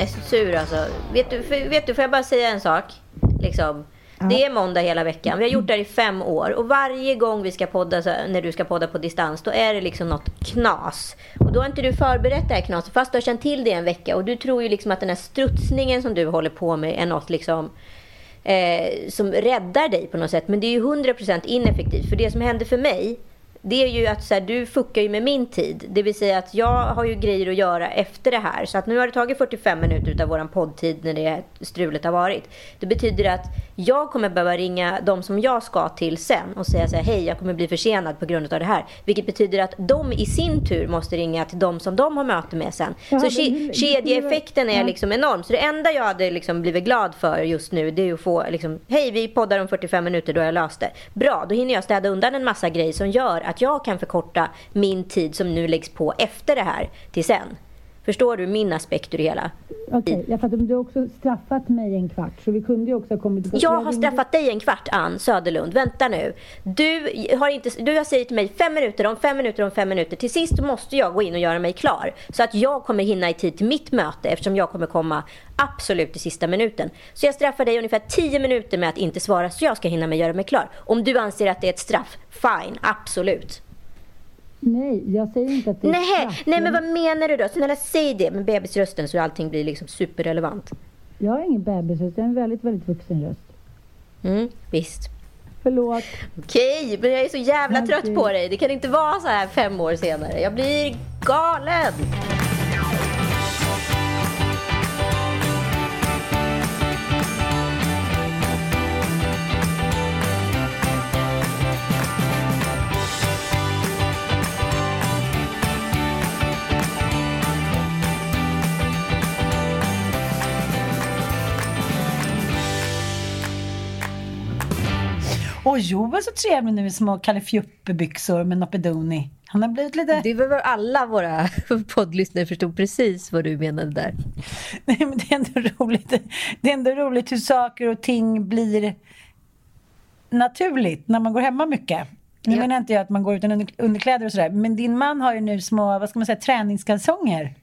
Är så sur alltså. Vet du, för, vet du, får jag bara säga en sak? Liksom. Det är måndag hela veckan. Vi har gjort det här i fem år. Och varje gång vi ska podda, så, när du ska podda på distans, då är det liksom något knas. Och då har inte du förberett det här knaset, fast du har känt till det en vecka. Och du tror ju liksom att den här strutsningen som du håller på med är något liksom eh, som räddar dig på något sätt. Men det är ju 100% ineffektivt. För det som hände för mig, det är ju att så här, du fuckar ju med min tid. Det vill säga att jag har ju grejer att göra efter det här. Så att nu har det tagit 45 minuter av vår poddtid när det strulet har varit. Det betyder att jag kommer behöva ringa de som jag ska till sen och säga så här, hej jag kommer bli försenad på grund av det här. Vilket betyder att de i sin tur måste ringa till de som de har möte med sen. Ja, så ke- kedjeeffekten är liksom enorm. Så det enda jag hade liksom blivit glad för just nu det är att få liksom, hej vi poddar om 45 minuter, då har jag löst det. Bra, då hinner jag städa undan en massa grejer som gör att jag kan förkorta min tid som nu läggs på efter det här till sen. Förstår du min aspekt ur det hela? Okej, jag fattar. Men du har också straffat mig en kvart, så vi kunde ju också ha kommit... Jag har straffat dig en kvart, Ann Söderlund. Vänta nu. Du har, inte, du har sagt till mig fem minuter, om fem minuter, om fem minuter. Till sist måste jag gå in och göra mig klar. Så att jag kommer hinna i tid till mitt möte eftersom jag kommer komma absolut i sista minuten. Så jag straffar dig ungefär tio minuter med att inte svara så jag ska hinna med att göra mig klar. Om du anser att det är ett straff, fine, absolut. Nej, jag säger inte att det är Nej, straff. nej men vad menar du då? Snälla säg det med bebisrösten så allting blir liksom superrelevant. Jag har ingen bebisröst, jag har en väldigt, väldigt vuxen röst. Mm, visst. Förlåt. Okej, men jag är så jävla Okej. trött på dig. Det kan inte vara så här fem år senare. Jag blir galen. Och Joel så trevlig nu i små Kalle Fjuppe-byxor med Noppedoni. Han har blivit lite... Det var väl alla våra poddlyssnare förstod precis vad du menade där. Nej, men det är ändå roligt. Det är ändå roligt hur saker och ting blir naturligt när man går hemma mycket. Nu Ja. menar inte jag att man går utan under- underkläder och sådär. Men din man har ju nu små, vad ska man säga, träningskalsonger.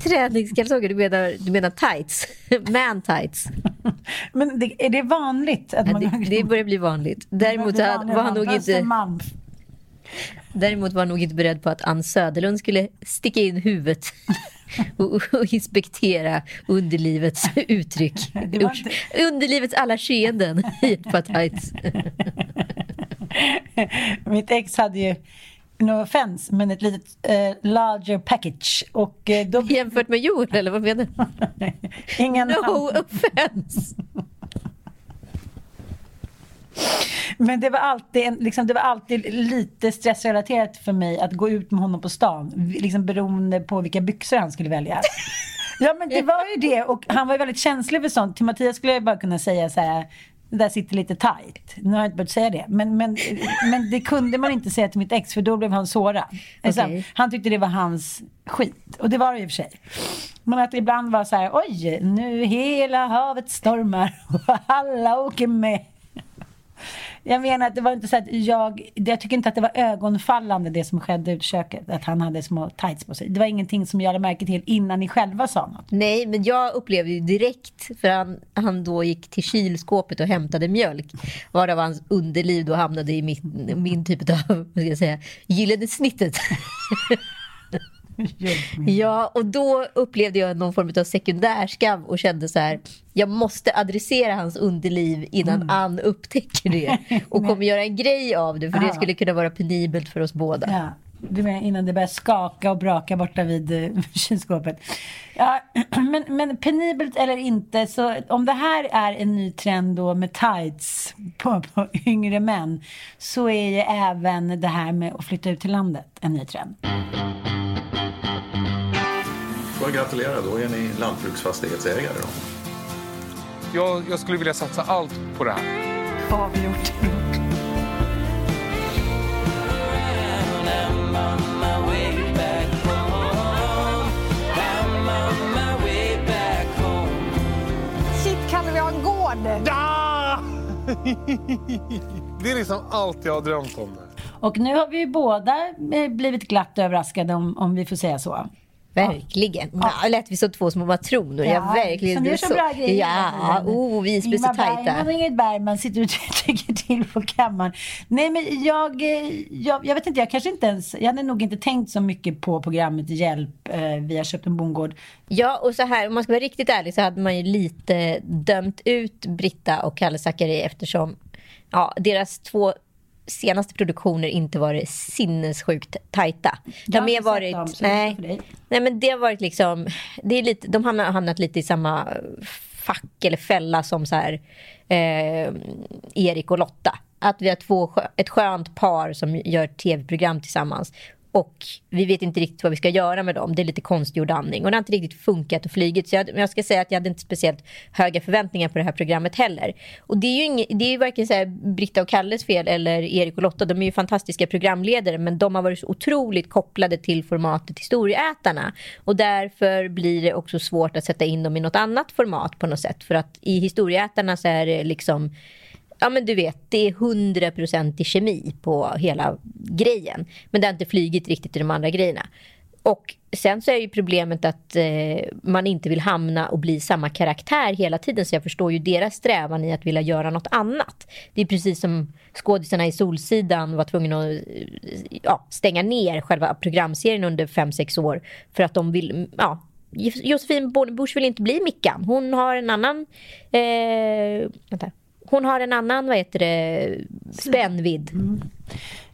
Träningskalsonger, du menar, du menar tights? Man tights. Men det, är det vanligt? Att Ja, man det, det börjar bli vanligt. Däremot Det är var han nog vanligt. inte... Man. Däremot var han nog inte beredd på att Ann Söderlund skulle sticka in huvudet och, och inspektera underlivets uttryck. Inte- Underlivets alla skeenden i ett par tights. Mitt ex hade ju, no offense, men ett litet eh, larger package. Och eh, då... Jämfört med Joel, eller vad menar du? Ingen No offense! Men det var, alltid liksom, det var alltid lite stressrelaterat för mig att gå ut med honom på stan. Liksom beroende på vilka byxor han skulle välja. Ja men det var ju det och han var ju väldigt känslig för sånt. Till Mattias skulle jag bara kunna säga så här. Det där sitter lite tight. Nu har jag inte börjat säga det. Men, men, men det kunde man inte säga till mitt ex för då blev han sårad. Alltså, Okej. Han tyckte det var hans skit. Och det var det i och för sig. Men att det ibland var så här, oj, nu hela havet stormar och alla åker med. Jag menar att det var inte så att jag, jag tycker inte att det var ögonfallande det som skedde ut i köket. Att han hade små tights på sig. Det var ingenting som jag lade märke till innan ni själva sa något. Nej, men jag upplevde ju direkt, för han, han då gick till kylskåpet och hämtade mjölk, varav hans underliv då hamnade i min, min typ av, vad ska jag säga, gyllene snittet. Ja, och då upplevde jag någon form av sekundärskam och kände så här, jag måste adressera hans underliv innan Mm. Ann upptäcker det och kommer göra en grej av det, för det Ja. skulle kunna vara penibelt för oss båda. Ja, du menar innan det börjar skaka och braka borta vid eh, kylskåpet. Ja, men, men penibelt eller inte, så om det här är en ny trend då med tights på, på yngre män så är ju även det här med att flytta ut till landet en ny trend. Jag gratulera, då är ni lantbruksfastighetsägare då. Jag, jag skulle vilja satsa allt på det här. Avgjort. Shit, kan vi ha en gård? Ja! Det är liksom allt jag har drömt om. Och nu har vi ju båda eh, blivit glatt överraskade om, om vi får säga så. Verkligen. Ja. lät vi som två små matroner. Ja, Ja, verkligen. som gör är så bra grejer Ja, oh, vi är så Ingmar tajta. Bergman och Ingrid Bergman sitter och tycker till på kammaren. Nej men jag, eh, jag, jag vet inte, jag kanske inte ens, jag hade nog inte tänkt så mycket på programmet Hjälp, eh, vi har köpt en bondgård. Ja, och så här, om man ska vara riktigt ärlig så hade man ju lite dömt ut Britta och Kalle Zackari eftersom ja, deras två senaste produktioner inte varit sinnessjukt tajta. Jag har sett dem, nej, nej, men det har varit liksom, det är lite, de har hamnat lite i samma fack eller fälla som så här eh, Erik och Lotta. Att vi har två, ett skönt par som gör tv-program tillsammans. Och vi vet inte riktigt vad vi ska göra med dem. Det är lite konstgjord andning. Och det har inte riktigt funkat och flugit. Så jag, men jag ska säga att jag hade inte speciellt höga förväntningar på det här programmet heller. Och det är ju, ing, det är ju varken så här Britta och Kalles fel eller Erik och Lotta. De är ju fantastiska programledare. Men de har varit så otroligt kopplade till formatet Historieätarna. Och därför blir det också svårt att sätta in dem i något annat format på något sätt. För att i Historieätarna så är det liksom Ja men du vet, det är 100% i kemi på hela grejen. Men det har inte flygit riktigt i de andra grejerna. Och sen så är ju problemet att eh, man inte vill hamna och bli samma karaktär hela tiden. Så jag förstår ju deras strävan i att vilja göra något annat. Det är precis som skådisarna i Solsidan var tvungna att eh, ja, stänga ner själva programserien under 5-6 år. För att de vill, ja, Josefin Bornebusch vill inte bli Mickan. Hon har en annan, eh, vänta. Hon har en annan, vad heter det, spännvidd. Mm.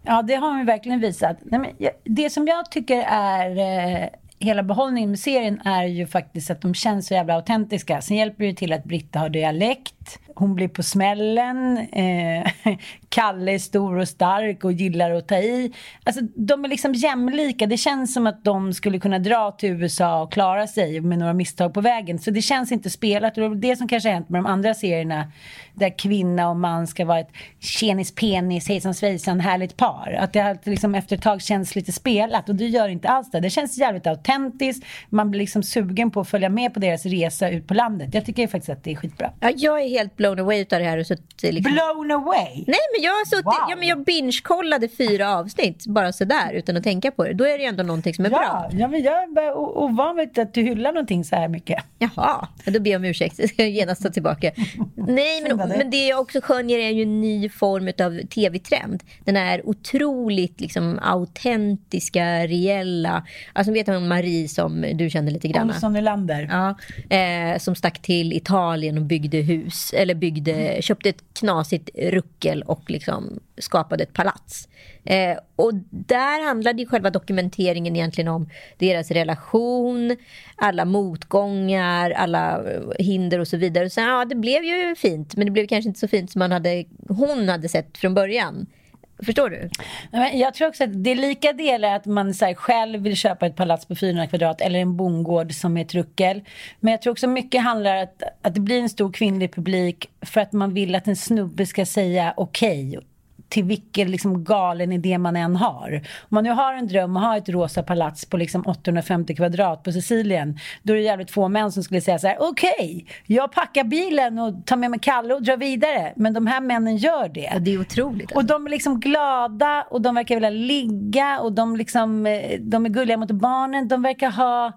Ja, det har hon verkligen visat. Nej, men det som jag tycker är eh, hela behållningen med serien är ju faktiskt att de känns så jävla autentiska. Sen hjälper det ju till att Britta har dialekt. Hon blir på smällen. Eh, Kalle är stor och stark och gillar att ta i. Alltså, de är liksom jämlika. Det känns som att de skulle kunna dra till USA och klara sig med några misstag på vägen. Så det känns inte spelat. Och det är det som kanske har hänt med de andra serierna. Där kvinna och man ska vara ett tjenis penis, hejsan svejsan, härligt par. Att det har liksom efter ett tag känns lite spelat. Och det gör inte alls det. Det känns jävligt autentiskt. Man blir liksom sugen på att följa med på deras resa ut på landet. Jag tycker faktiskt att det är skitbra. Ja, jag är helt blown away utav det här. Och suttit liksom... Blown away! Nej, men jag har suttit, Wow. ja, men jag binge-kollade fyra avsnitt bara sådär utan att tänka på det. Då är det ju ändå någonting som är Ja, bra. ja, men jag är ovan vid att du hyllar någonting så här mycket. Jaha, då ber jag om ursäkt. Jag ska genast ta tillbaka. Nej, men, men det jag också skönjer är ju en ny form av tv-trend. Den är otroligt liksom, autentiska, reella. Alltså vet hon Marie som du känner lite grann? Olsson Nylander. Ja, eh, som stack till Italien och byggde hus, eller byggde, köpte ett knasigt ruckel och liksom skapade ett palats. Eh, och där handlade ju själva dokumenteringen egentligen om deras relation, alla motgångar, alla eh, hinder och så vidare. Och Så ja, det blev ju fint, men det blev kanske inte så fint som man hade, hon hade sett från början. Förstår du? Men Jag tror också att det är lika delar att man så här, själv vill köpa ett palats på 400 kvadrat eller en bondgård som är ett ruckel. Men jag tror också mycket handlar om att, att det blir en stor kvinnlig publik för att man vill att en snubbe ska säga okej till vilken liksom galen idé man än har. Om man nu har en dröm att ha ett rosa palats på liksom 850 kvadrat på Sicilien, då är det jävligt få män som skulle säga så här: okej, okay, jag packar bilen och tar med mig Kalle och drar vidare. Men de här männen gör det. Och det är otroligt. Och de är liksom glada och de verkar vilja ligga och de, liksom, eh, de är gulliga mot barnen. De verkar ha,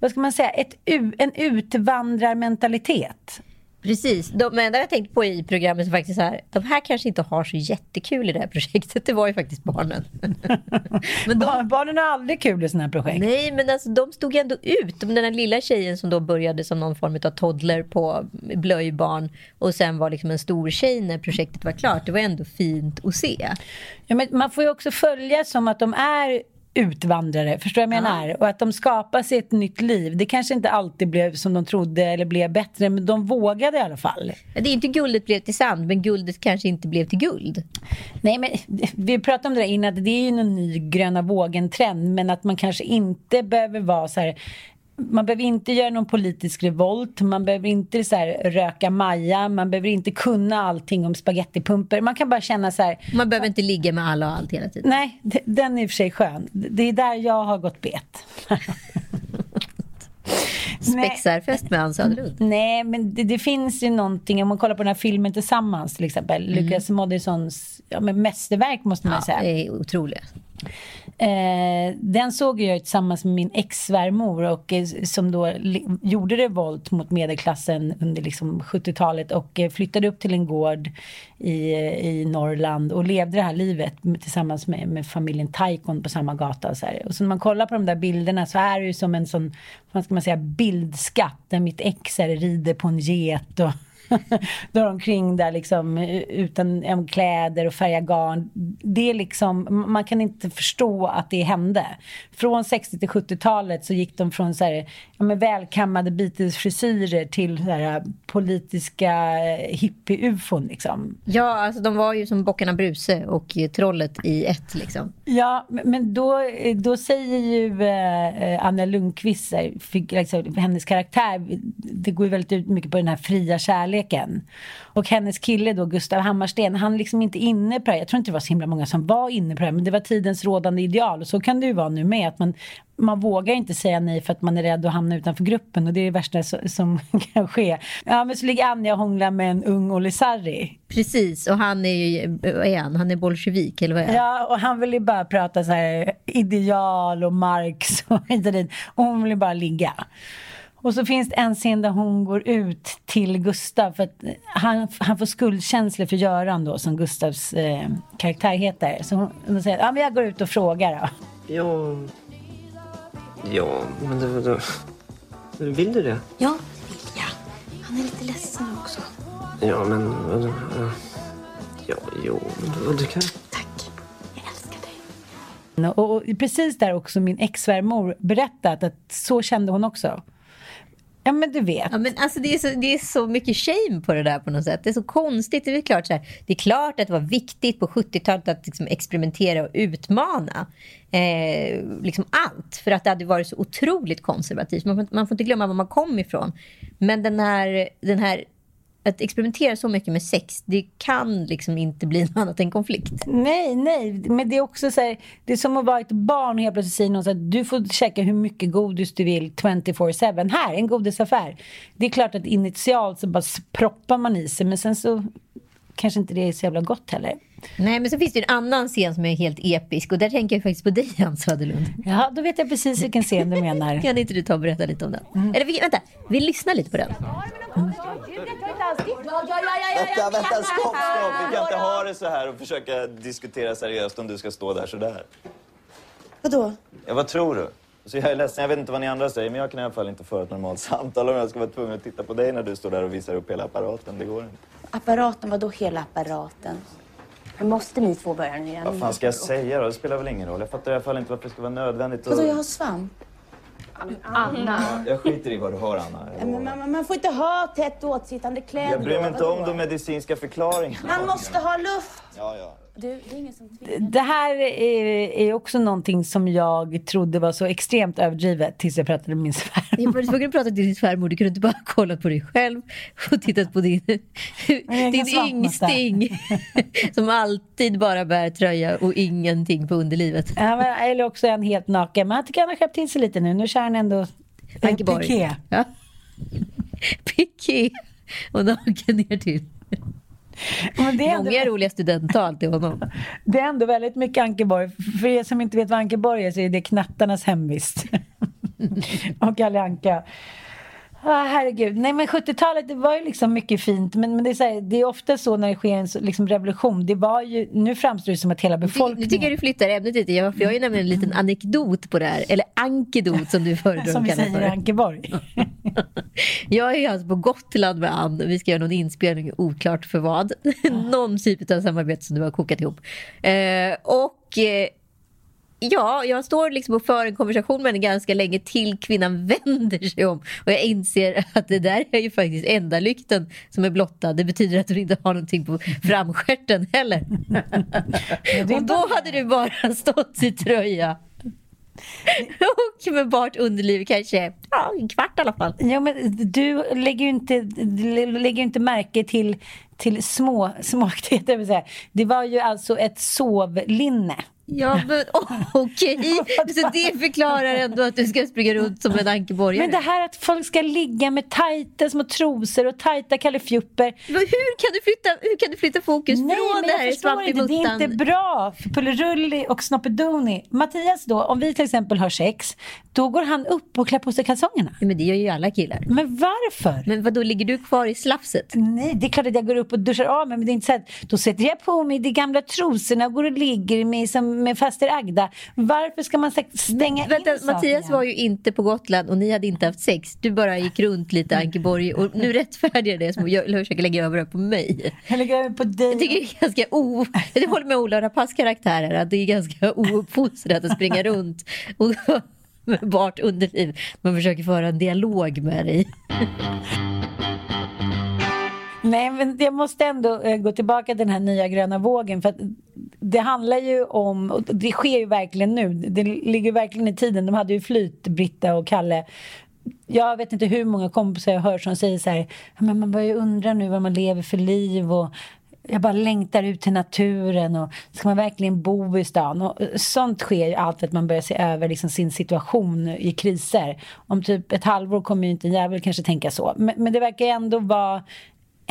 vad ska man säga, ett, en utvandrarmentalitet. Precis. De enda jag tänkt på i programmet är faktiskt så här, de här kanske inte har så jättekul i det här projektet. Det var ju faktiskt barnen. men de... Barnen har aldrig kul i sådana här projekt. Nej, men alltså, de stod ändå ut. Den där lilla tjejen som då började som någon form av toddler på blöjbarn och sen var liksom en stor tjej när projektet var klart. Det var ändå fint att se. Ja, men man får ju också följa som att de är utvandrare, förstår du vad jag menar? Ja. Och att de skapar sig ett nytt liv. Det kanske inte alltid blev som de trodde eller blev bättre, men de vågade i alla fall. Det är inte guldet blev till sand, men guldet kanske inte blev till guld. Nej, men vi pratade om det där innan, att det är ju en ny gröna vågen-trend, men att man kanske inte behöver vara så här man behöver inte göra någon politisk revolt, man behöver inte så här, röka Maja, man behöver inte kunna allting om spagettipumper. Man kan bara känna så här... Man behöver inte ligga med alla och allt hela tiden. Nej, den är i och för sig skön. Det är där jag har gått bet. Spexarfest med Ann Söderlund. Nej, men det, det, finns ju någonting, om man kollar på den här filmen Tillsammans till exempel, mm. Lukas Moodyssons ja, mästerverk måste man ja, säga. det är otroligt. Eh, den såg jag tillsammans med min ex-svärmor och eh, som då gjorde revolt mot medelklassen under liksom 70-talet och eh, flyttade upp till en gård i, eh, i Norrland och levde det här livet tillsammans med, med familjen Taikon på samma gata. Och så, här. och så när man kollar på de där bilderna så är det ju som en sån, vad ska man säga, bildskatt där mitt ex är, rider på en get och drar omkring där liksom utan kläder och färga garn. Det är liksom, man kan inte förstå att det hände. Från 60 till 70-talet så gick de från så här, ja, men välkammade Beatles-frisyrer till så här, politiska hippie-ufon liksom. Ja, alltså de var ju som Bockarna Bruse och Trollet i ett liksom. Ja, men då, då säger ju eh, Anna Lundqvist, liksom, hennes karaktär, det går ju väldigt mycket på den här fria kärleken. Och hennes kille då, Gustav Hammarsten, han är liksom inte inne på det Jag tror inte det var så himla många som var inne på det men det var tidens rådande ideal. Och så kan det ju vara nu med, att man, man vågar inte säga nej för att man är rädd att hamna utanför gruppen och det är det värsta som kan ske. Ja, men så ligger Anja och hånglar med en ung Olle Sarri. Precis, och han är ju, vad är han? Han är bolsjevik eller vad är han? Ja, och han vill ju bara prata så här ideal och Marx och hit och dit. Och hon vill ju bara ligga. Och så finns det en scen där hon går ut till Gustav för att han, han får skuldkänslor för Göran då som Gustavs eh, karaktär heter. Så hon, hon säger ja men jag går ut och frågar då. Ja, ja men det, det, vill du det? Ja, det vill jag. Han är lite ledsen också. Ja men, ja, jo, men du kan... Tack, jag älskar dig. Och, och precis där också min ex-svärmor berättat att så kände hon också. Ja men du vet. Ja, men alltså, det, är så, det är så mycket shame på det där på något sätt. Det är så konstigt. Det är klart, så här, det är klart att det var viktigt på 70-talet att liksom, experimentera och utmana eh, liksom allt. För att det hade varit så otroligt konservativt. Man, man får inte glömma var man kom ifrån. Men den här, den här att experimentera så mycket med sex, det kan liksom inte bli något annat än konflikt. Nej, nej. Men det är också så här, det är som att vara ett barn och helt plötsligt säger någon så här, du får käka hur mycket godis du vill 24-7. Här, en godisaffär. Det är klart att initialt så bara proppar man i sig, men sen så kanske inte det är så jävla gott heller. Nej, men så finns det en annan scen som är helt episk och där tänker jag faktiskt på dig, Hans Söderlund. Ja, då vet jag precis vilken scen du menar. kan inte du ta och berätta lite om den? Mm. Eller vänta, vi lyssnar lite på den. Mm. Vänta, vänta, stopp, stopp. Vi kan inte ha det så här och försöka diskutera seriöst om du ska stå där så där. Vadå? Ja, vad tror du? Så jag är ledsen, jag vet inte vad ni andra säger, men jag kan i alla fall inte föra ett normalt samtal om jag ska vara tvungen att titta på dig när du står där och visar upp hela apparaten. Det går inte. Apparaten? Vadå hela apparaten? Men måste ni två börja nu igen? Vad fan ska jag säga då? Det spelar väl ingen roll. Jag fattar i alla fall inte varför det ska vara nödvändigt. Vadå, jag har svamp? Anna. Jag skiter i vad du har, Anna. Men man, man får inte ha tätt åtsittande kläder. Jag bryr mig inte om de medicinska förklaringarna. Man måste ha luft. Ja, ja. Du, det är ingen som Det här är, är också någonting som jag trodde var så extremt överdrivet tills jag pratade med min svärmor. Jag var tvungen att prata till din svärmor. Du kunde inte bara kolla på dig själv och tittat på din, din yngsting som alltid bara bär tröja och ingenting på underlivet. Ja, men, eller också han helt naken. Men jag tycker han har skärpt till sig lite nu. Nu kör han ändå Ankeborg. piké. Ja. Piké och naken ner till. Men det är ändå- Många roliga studenttal till honom. Det är ändå väldigt mycket Ankeborg. För er som inte vet vad Ankeborg är så är det knattarnas hemvist. och Kalle Anka. Ah, herregud. Nej men 70-talet det var ju liksom mycket fint men, men det, är så här, det är ofta så när det sker en liksom, revolution. Det var ju, nu framstår det som att hela Nu befolkningen... tycker jag du flyttar ämnet lite. Jag, för jag har ju nämligen en liten anekdot på det här. Eller ankedot som du föredrar Som vi säger i. Ankeborg. Jag är ju alltså på Gotland med Ann. Vi ska göra någon inspelning, oklart för vad. någon typ av samarbete som du har kokat ihop. Eh, och eh, ja, jag står liksom och för en konversation med henne ganska länge till kvinnan vänder sig om. Och jag inser att det där är ju faktiskt enda lykten som är blottad. Det betyder att hon inte har någonting på framstjärten heller. och då hade du bara stått i tröja. och med bart underliv kanske ja, en kvart i alla fall. Ja, men du lägger ju inte, lägger inte märke till, till små säga. Det var ju alltså ett sovlinne. Ja, men okej. Så det förklarar ändå att du ska springa runt som en ankeborgare. Men det här att folk ska ligga med tajta små trosor och tajta kallefjupper. Hur kan du flytta, hur kan du flytta fokus Nej, från det här inte. Det är svampimuttan? inte bra för Pullerulli och Snoppedoni. Mattias då, om vi till exempel har sex, då går han upp och klär på sig kalsongerna. Ja, men det gör ju alla killar. Men varför? Men vad då ligger du kvar i slafset? Nej, det är klart att jag går upp och duschar av mig, men det är inte så att då sätter jag på mig de gamla trosorna och går och ligger med, som, med faster Agda. Varför ska man stänga Vänta, in saker? Mattias var ju inte på Gotland och ni hade inte haft sex. Du bara gick runt lite Ankeborg och nu rättfärdigar det som jag försöker lägga över det på mig. Jag lägger över på dig. Jag tycker det är ganska o... Jag håller med Ola Rapaces karaktär här, att det är ganska ouppfostrat att springa runt och med bart underliv. Man försöker föra en dialog med dig. Nej, men jag måste ändå eh, gå tillbaka till den här nya gröna vågen. För att det handlar ju om, och det sker ju verkligen nu, det ligger verkligen i tiden. De hade ju flyt, Britta och Kalle. Jag vet inte hur många kompisar jag hör som säger så här, men man börjar ju undra nu vad man lever för liv och jag bara längtar ut till naturen och ska man verkligen bo i stan? Och sånt sker ju alltid. att man börjar se över liksom sin situation i kriser. Om typ ett halvår kommer ju inte en jävel kanske tänka så. Men, men det verkar ju ändå vara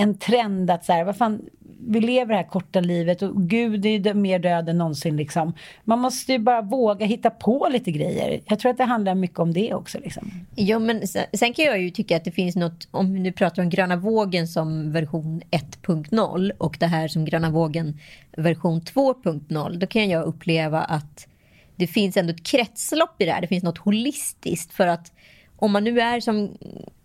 en trend att så här, vad fan, vi lever det här korta livet och gud är ju mer död än någonsin liksom. Man måste ju bara våga hitta på lite grejer. Jag tror att det handlar mycket om det också liksom. Ja, men sen, sen kan jag ju tycka att det finns något, om vi nu pratar om gröna vågen som version 1.0 och det här som gröna vågen version 2.0, då kan jag uppleva att det finns ändå ett kretslopp i det här. Det finns något holistiskt för att om man nu är som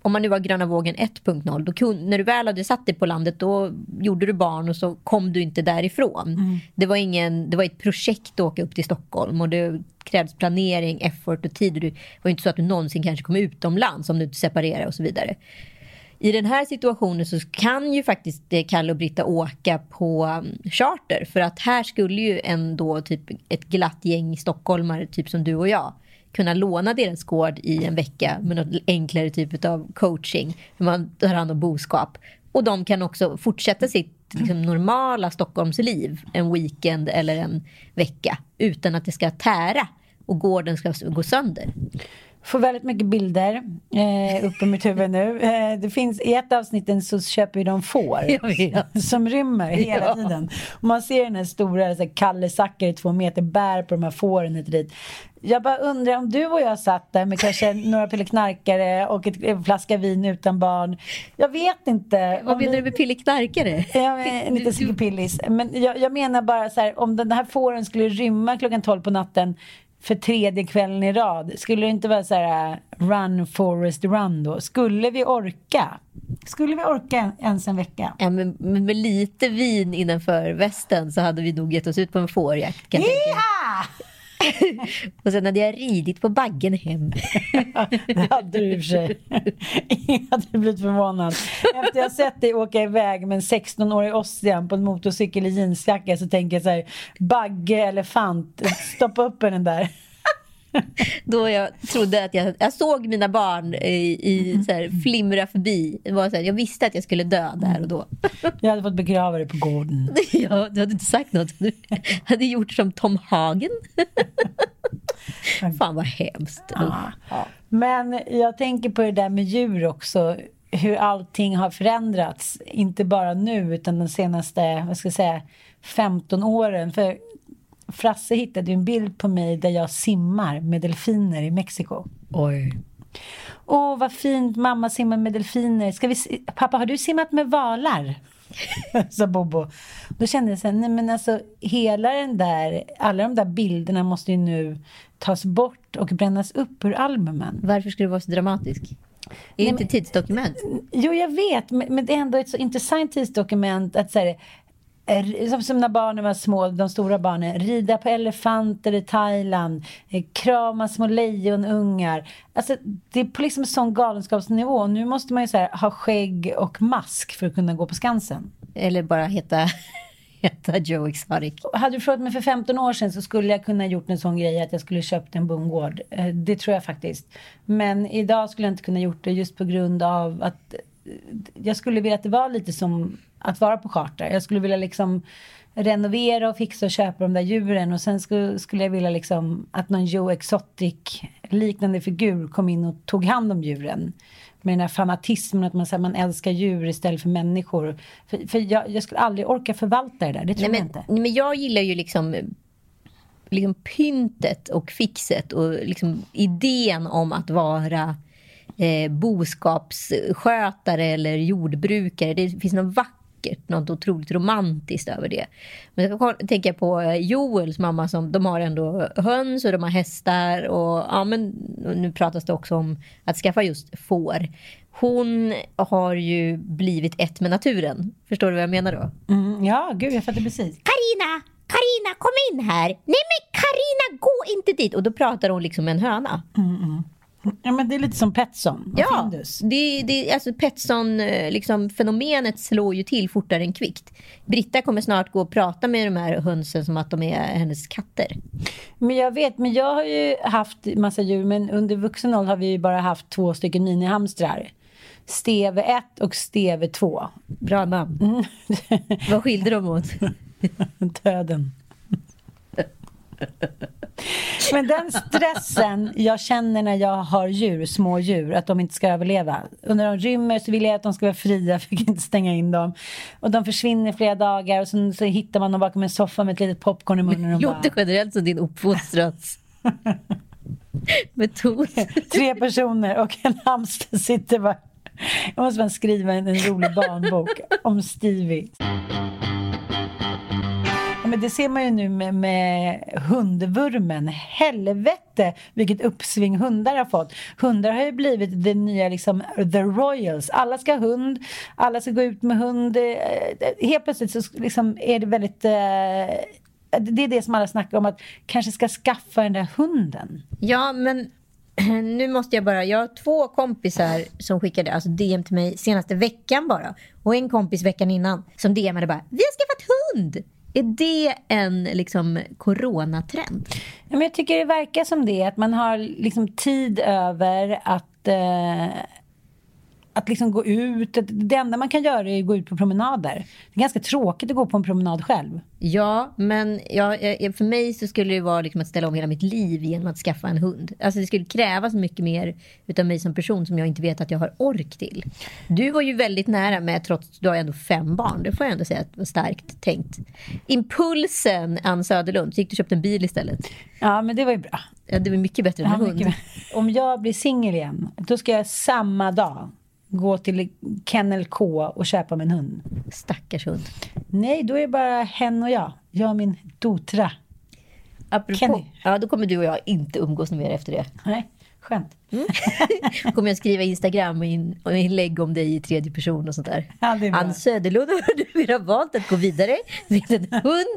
om man nu var gröna vågen 1.0, då kun, när du väl hade satt dig på landet då gjorde du barn och så kom du inte därifrån. Det, var ingen, det var ett projekt att åka upp till Stockholm och det krävs planering, effort och tid. Och det var inte så att du någonsin kanske kom utomlands om du inte separerade och så vidare. I den här situationen så kan ju faktiskt eh, Kalle och Britta åka på um, charter för att här skulle ju ändå typ ett glatt gäng stockholmare, typ som du och jag, kunna låna deras gård i en vecka med något enklare typ av coaching. Hur man tar hand om boskap. Och de kan också fortsätta sitt liksom, normala Stockholmsliv en weekend eller en vecka utan att det ska tära och gården ska gå sönder. Får väldigt mycket bilder eh, upp i mitt huvud nu. Eh, det finns, I ett avsnitt så köper ju de får som rymmer hela Ja. tiden. Och man ser den här stora så här, Kalle Zackari, två meter, bär på de här fåren hit och dit. Jag bara undrar om du och jag satt där med kanske några pilleknarkare och ett, en flaska vin utan barn. Jag vet inte. Vad vi- menar du med pilleknarkare? Ja, men lite Sigge-Pillis. Men jag, jag menar bara så här, om den här fåren skulle rymma klockan 12 på natten för tredje kvällen i rad, skulle det inte vara så här äh, run Forest run då? Skulle vi orka? Skulle vi orka en, ens en vecka? Ja, men, men med lite vin innanför västen så hade vi nog gett oss ut på en fårjakt. kan! och sen hade jag ridit på baggen hem. Det hade du i och för sig. Ingen hade blivit förvånad. Efter jag sett dig åka iväg med en 16-årig Ossian på en motorcykel i jeansjacka så tänker jag så här, bagge, elefant, stoppa upp den där. Då jag trodde att jag, jag såg mina barn i, i så här, flimra förbi. Det var så här, jag visste att jag skulle dö där och då. Jag hade fått begrava dig på gården. Ja, du hade inte sagt något. Du hade gjort som Tom Hagen. Fan vad hemskt. Ja. Men jag tänker på det där med djur också. Hur allting har förändrats. Inte bara nu utan de senaste, vad ska jag säga, 15 åren. För Frasse hittade ju en bild på mig där jag simmar med delfiner i Mexiko. Oj. Åh, vad fint. Mamma simmar med delfiner. Ska vi, Pappa, har du simmat med valar? sa Bobo. Då kände jag så här, nej men alltså hela den där, alla de där bilderna måste ju nu tas bort och brännas upp ur albumen. Varför skulle du vara så dramatisk? Är det inte tidsdokument? Jo, jag vet, men, men det är ändå ett så intressant tidsdokument att så här, som, som när barnen var små, de stora barnen, rida på elefanter i Thailand, eh, krama små lejonungar. Alltså, det är på liksom sån galenskapsnivå. Nu måste man ju så här, ha skägg och mask för att kunna gå på Skansen. Eller bara heta, heta Joe Exotic. Hade du frågat mig för 15 år sedan så skulle jag kunna gjort en sån grej att jag skulle köpt en bondgård. Eh, Det tror jag faktiskt. Men idag skulle jag inte kunna gjort det just på grund av att eh, jag skulle vilja att det var lite som att vara på charter. Jag skulle vilja liksom renovera och fixa och köpa de där djuren och sen skulle, skulle jag vilja liksom att någon Joe Exotic liknande figur kom in och tog hand om djuren. Med den här fanatismen att man, här, man älskar djur istället för människor. För, för jag, jag skulle aldrig orka förvalta det där, det tror Nej, jag men, inte. nej, men jag gillar ju liksom, liksom pyntet och fixet och liksom idén om att vara eh, boskapsskötare eller jordbrukare. Det finns något vackert, något otroligt romantiskt över det. Men jag kan tänka på eh, Joels mamma som de har ändå höns och de har hästar och ja men nu pratas det också om att skaffa just får. Hon har ju blivit ett med naturen. Förstår du vad jag menar då? Mm, ja, gud jag fattar precis. Karina, Karina kom in här. Nej men Karina gå inte dit. Och då pratar hon liksom med en höna. Ja, men det är lite som Petson och Ja, Findus. det, det, alltså Petson, eh, liksom, fenomenet slår ju till fortare än kvickt. Britta kommer snart gå och prata med de här hönsen som att de är hennes katter. Men jag vet, men jag har ju haft massa djur, men under vuxen ålder har vi ju bara haft två stycken minihamstrar. Steve 1 och Steve 2. Bra namn. Vad skilde de åt? Döden. Men den stressen jag känner när jag har djur, små djur, att de inte ska överleva. Och när de rymmer så vill jag att de ska vara fria, för jag kan inte stänga in dem. Och de försvinner flera dagar och sen så hittar man dem bakom en soffa med ett litet popcorn i munnen och bara... Låter generellt som din uppfostrans metod. Tre personer och en hamster sitter bara... Jag måste bara skriva en, en rolig barnbok om Stevie. Ja, men det ser man ju nu med, med hundvurmen. Helvete vilket uppsving hundar har fått. Hundar har ju blivit det nya liksom the royals. Alla ska ha hund, alla ska gå ut med hund. Eh, eh, helt plötsligt så liksom är det väldigt eh, det är det som alla snackar om, att kanske ska skaffa den där hunden. Ja, men nu måste jag bara... Jag har två kompisar som skickade alltså DM till mig senaste veckan bara. Och en kompis veckan innan som DMade bara “Vi har skaffat hund!” Är det en liksom coronatrend? Ja, men jag tycker det verkar som det, att man har liksom tid över att, eh, att liksom gå ut. Det enda man kan göra är att gå ut på promenader. Det är ganska tråkigt att gå på en promenad själv. Ja, men ja, eh, för mig så skulle det vara liksom att ställa om hela mitt liv genom att skaffa en hund. Alltså det skulle krävas mycket mer utav mig som person som jag inte vet att jag har ork till. Du var ju väldigt nära med, trots att du har ändå fem barn. Det får jag ändå säga att det var starkt tänkt. Impulsen, Ann Söderlund, så gick du och köpte en bil istället. Ja, men det var ju bra. Ja, det var mycket bättre än Ja, en hund. Om jag blir singel igen, då ska jag samma dag gå till Kennel K och köpa mig en hund. Stackars hund. Nej, då är det bara hen och jag. Jag och min dotra. Apropå, Kenny. ja, då kommer du och jag inte umgås mer efter det. Nej, skönt. kommer jag skriva Instagram och in- och inlägg om dig i tredje person och sånt där. Ja. Ann Söderlund, har valt att gå vidare med en hund.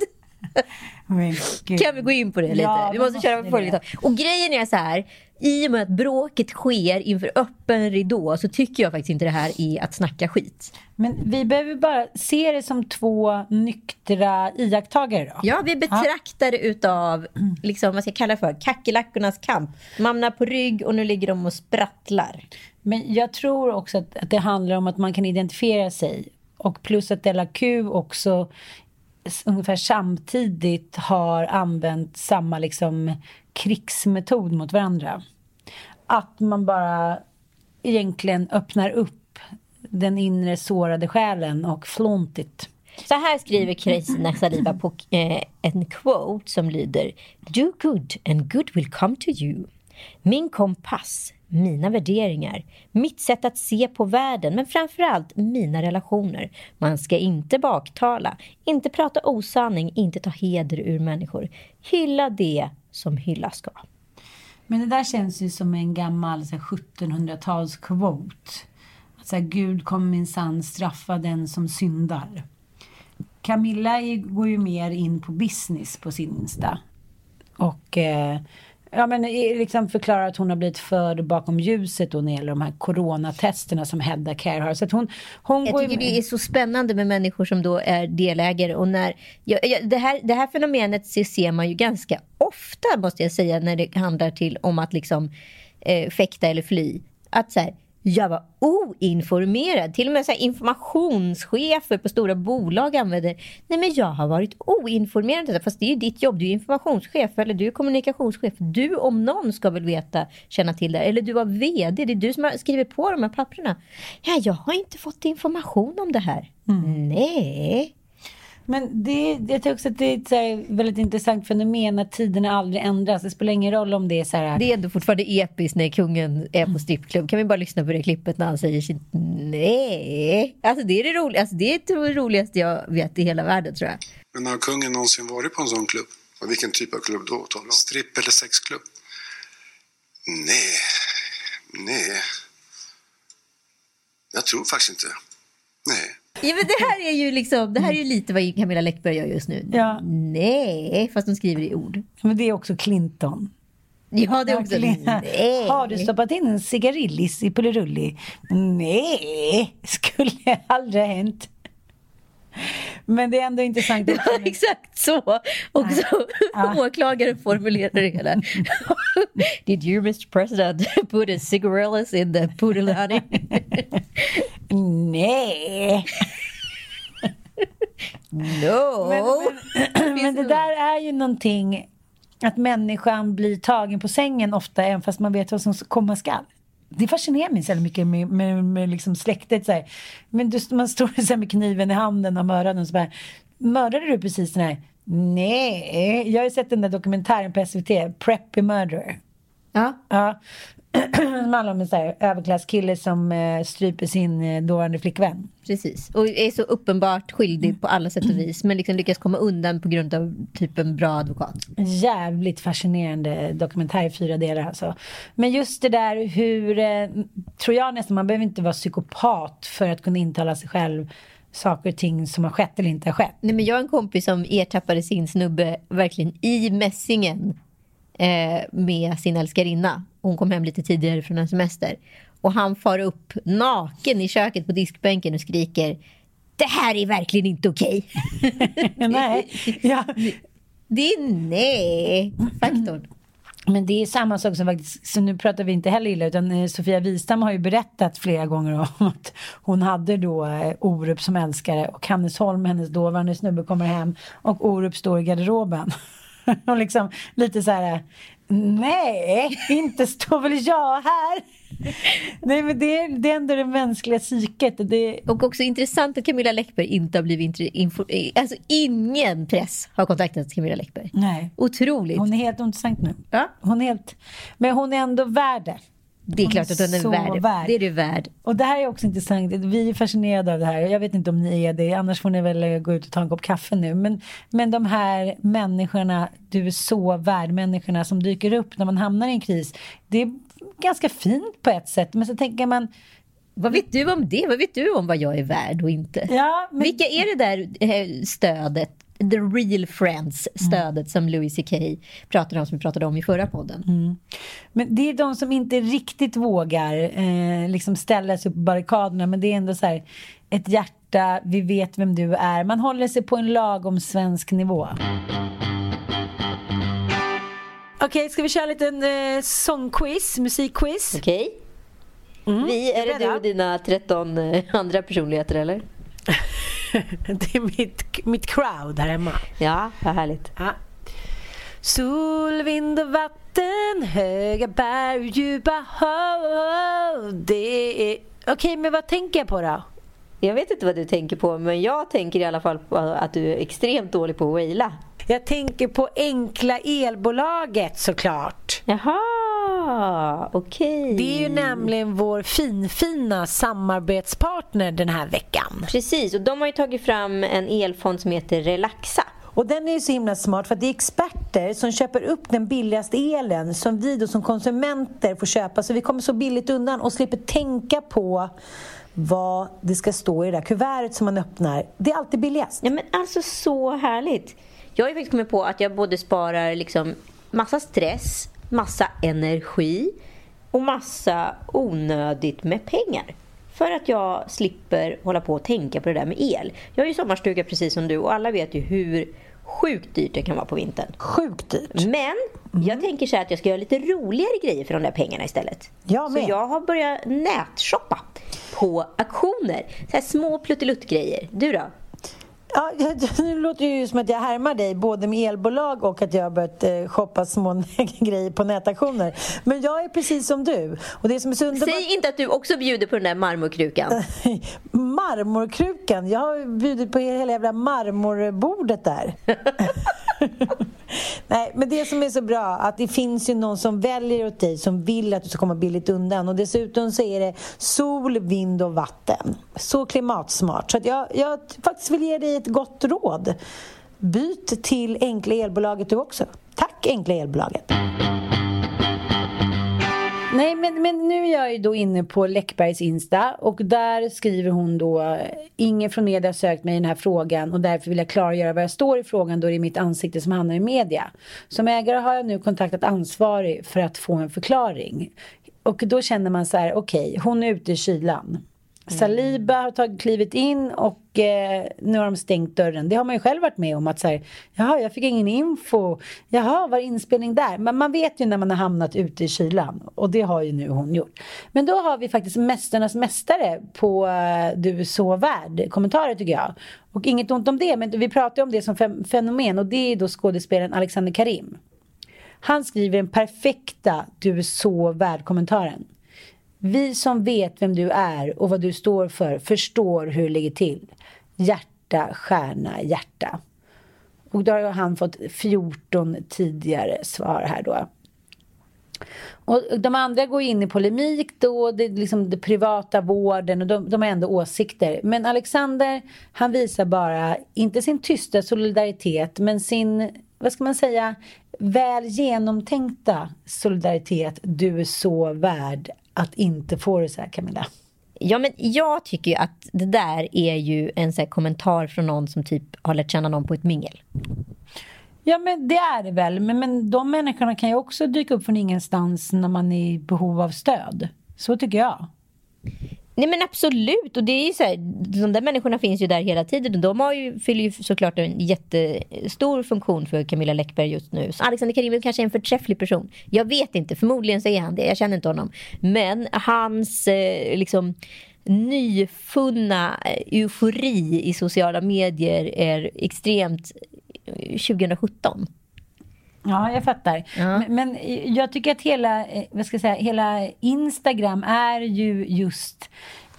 Kan vi gå in på det lite? Ja, vi då måste köra måste på lite. Och grejen är så här. I och med att bråket sker inför öppen ridå så tycker jag faktiskt inte det här är att snacka skit. Men vi behöver bara se det som två nyktra iakttagare då. Ja, vi betraktar det utav, liksom, vad ska jag kalla det för, kackerlackornas kamp. De hamnar på rygg och nu ligger de och sprattlar. Men jag tror också att, att det handlar om att man kan identifiera sig. Och plus att Della Q också ungefär samtidigt har använt samma liksom krigsmetod mot varandra. Att man bara egentligen öppnar upp den inre sårade själen och flontigt. Så här skriver Kristina Saliba på eh, en quote som lyder Do good and good will come to you. Min kompass, mina värderingar, mitt sätt att se på världen men framförallt mina relationer. Man ska inte baktala, inte prata osanning, inte ta heder ur människor. Hylla det som hyllas ska. Men det där känns ju som en gammal 1700-tals quote. Att så här, Gud kommer minsann straffa den som syndar. Camilla går ju mer in på business på sin Insta. Och eh, ja, men liksom förklarar att hon har blivit förd bakom ljuset då när det gäller de här coronatesterna som Hedda Care har. Så hon, hon Jag tycker det är så spännande med människor som då är delägare. Och när, ja, ja, det, här, det här fenomenet se- ser man ju ganska ofta, måste jag säga, när det handlar till om att liksom eh, fäkta eller fly. Att så här, jag var oinformerad. Till och med så informationschefer på stora bolag använder Nej men jag har varit oinformerad. om detta." Fast det är ju ditt jobb. Du är informationschef eller du är kommunikationschef. Du om någon ska väl veta, känna till det. Eller du var VD. Det är du som har skrivit på de här papperna. Ja, jag har inte fått information om det här. Nej. Men det, jag tycker också att det är ett så här väldigt intressant fenomen att tiderna aldrig ändras. Det spelar ingen roll om det är så här... Det är ändå fortfarande episkt när kungen är på strippklubb. Kan vi bara lyssna på det klippet när han säger sitt nej? Alltså det är det roligaste, alltså, det är det roligaste jag vet i hela världen tror jag. Men har kungen någonsin varit på en sån klubb? Och vilken typ av klubb då? Stripp eller sexklubb? Nej, nej. Jag tror faktiskt inte. Nej. Ja, men det här är ju liksom, det här är ju lite vad Camilla Läckberg gör just nu. Ja. Nej, fast hon skriver i ord. Men det är också Clinton. Ja, det är också nej. Har du stoppat in en cigarillis i Pullerulli? Nej, skulle aldrig ha hänt. Men det är ändå intressant. Det var exakt så också åklagaren formulerar det hela. Did you Mr President put a cigarillas in the pudelani? Nej. No. Men, men, men det där är ju någonting att människan blir tagen på sängen ofta även fast man vet vad som komma skall. Det fascinerar mig så mycket med, med, med liksom släktet. Så här. Men du, man står så med kniven i handen och mördaren och så bara Mördade du precis den här? Nej, jag har ju sett den där dokumentären på SVT, Preppy Murderer. Ja. ja. Som handlar om en så här överklasskille som eh, stryper sin eh, dåvarande flickvän. Precis, och är så uppenbart skyldig på alla sätt och vis men liksom lyckas komma undan på grund av typ en bra advokat. Jävligt fascinerande dokumentär i fyra delar alltså. Men just det där hur, eh, tror jag nästan, man behöver inte vara psykopat för att kunna intala sig själv saker och ting som har skett eller inte har skett. Nej, men jag har en kompis som ertappade sin snubbe verkligen i mässingen eh, med sin älskarinna. Hon kom hem lite tidigare från en semester. Och han far upp naken i köket på diskbänken och skriker Det här är verkligen inte okej. nej. Ja. Det är nej-faktorn. Men det är samma sak som faktiskt, så nu pratar vi inte heller illa utan eh, Sofia Wistam har ju berättat flera gånger om att hon hade då eh, Orup som älskare och Hannes Holm, hennes dåvarande snubbe, kommer hem och Orup står i garderoben. och liksom lite så här, nej, inte står väl jag här. nej men det är, det är ändå det mänskliga psyket. Det... Och också intressant att Camilla Läckberg inte har blivit info- Alltså ingen press har kontaktat Camilla Läckberg. Nej. Otroligt. Hon är helt intressant nu. Ja. Hon är helt, men hon är ändå värd det. Det är Hon klart att hon är så värd. värd. Det är du värd. Och det här är också intressant. Vi är fascinerade av det här. Jag vet inte om ni är det. Annars får ni väl gå ut och ta en kopp kaffe nu. Men, men de här människorna, du är så värd, människorna som dyker upp när man hamnar i en kris. Det är ganska fint på ett sätt. Men så tänker man, Vad vet du om det? Vad vet du om vad jag är värd och inte? Ja, men- Vilka är det där eh, stödet the real friends stödet som Louis CK pratade om, som vi pratade om i förra podden. Mm. Men det är de som inte riktigt vågar eh, liksom ställa sig på barrikaderna, men det är ändå så här ett hjärta, vi vet vem du är. Man håller sig på en lagom svensk nivå. Okej, okay, ska vi köra en liten eh, sångquiz, musikquiz? Okej. Okay. Mm. Vi, är det du och dina 13 eh, andra personligheter eller? det är mitt, mitt crowd här hemma. Ja, vad härligt. Ja. Sol, vind och vatten, höga berg, djupa hav. Det är... Okej, okay, men vad tänker jag på då? Jag vet inte vad du tänker på, men jag tänker i alla fall på att du är extremt dålig på att waila. Jag tänker på Enkla elbolaget såklart. Jaha, okej. Okay. Det är ju nämligen vår finfina samarbetspartner den här veckan. Precis, och de har ju tagit fram en elfond som heter Relaxa. Och den är ju så himla smart för att det är experter som köper upp den billigaste elen som vi då som konsumenter får köpa så vi kommer så billigt undan och slipper tänka på vad det ska stå i det där kuvertet som man öppnar. Det är alltid billigast. Ja men alltså så härligt. Jag har ju faktiskt kommit på att jag både sparar liksom massa stress, massa energi och massa onödigt med pengar. För att jag slipper hålla på och tänka på det där med el. Jag har ju sommarstuga precis som du och alla vet ju hur sjukt dyrt det kan vara på vintern. Sjukt dyrt. Men mm. jag tänker så att jag ska göra lite roligare grejer för de där pengarna istället. Jag med. Så jag har börjat nätshoppa på auktioner. Så här små pluttelutt-grejer. Du då? Ja, nu låter det ju som att jag härmar dig både med elbolag och att jag har börjat eh, shoppa små grejer på nätaktioner. Men jag är precis som du. Och det som är så underbar... Säg inte att du också bjuder på den där marmorkrukan. marmorkrukan? Jag har bjudit på hela jävla marmorbordet där. Nej, men det som är så bra att det finns ju någon som väljer åt dig som vill att du ska komma billigt undan och dessutom så är det sol, vind och vatten. Så klimatsmart. Så att jag, jag faktiskt vill ge dig ett gott råd. Byt till Enkla Elbolaget du också. Tack Enkla Elbolaget. Nej, men, men nu är jag ju då inne på Läckbergs Insta och där skriver hon då Ingen från media har sökt mig i den här frågan och därför vill jag klargöra var jag står i frågan då det är mitt ansikte som hamnar i media. Som ägare har jag nu kontaktat ansvarig för att få en förklaring. Och då känner man så här, okej, okay, hon är ute i kylan. Saliba har tagit klivet in och eh, nu har de stängt dörren. Det har man ju själv varit med om att så här, jaha, jag fick ingen info. Jaha, var inspelning där? Men man vet ju när man har hamnat ute i kylan och det har ju nu hon gjort. Men då har vi faktiskt Mästarnas mästare på eh, Du är så värd kommentarer tycker jag. Och inget ont om det, men vi pratar om det som fenomen och det är då skådespelaren Alexander Karim. Han skriver den perfekta Du är så värd kommentaren. Vi som vet vem du är och vad du står för förstår hur det ligger till. Hjärta, stjärna, hjärta. Och då har han fått 14 tidigare svar här då. Och de andra går in i polemik då, det är liksom den privata vården och de, de har ändå åsikter. Men Alexander, han visar bara, inte sin tysta solidaritet, men sin, vad ska man säga, väl genomtänkta solidaritet. Du är så värd att inte få det så här, Camilla? Ja, men jag tycker ju att det där är ju en så kommentar från någon som typ har lärt känna någon på ett mingel. Ja, men det är det väl. Men, men de människorna kan ju också dyka upp från ingenstans när man är i behov av stöd. Så tycker jag. Nej men absolut, och det är så här, de där människorna finns ju där hela tiden och de har ju, fyller ju såklart en jättestor funktion för Camilla Läckberg just nu. Så Alexander Karimov kanske är en förträfflig person. Jag vet inte, förmodligen så är han det, jag känner inte honom. Men hans eh, liksom nyfunna eh, eufori i sociala medier är extremt eh, 2017. Ja, jag fattar. Ja. Men, men, jag tycker att hela, eh, vad ska jag säga, hela Instagram är ju just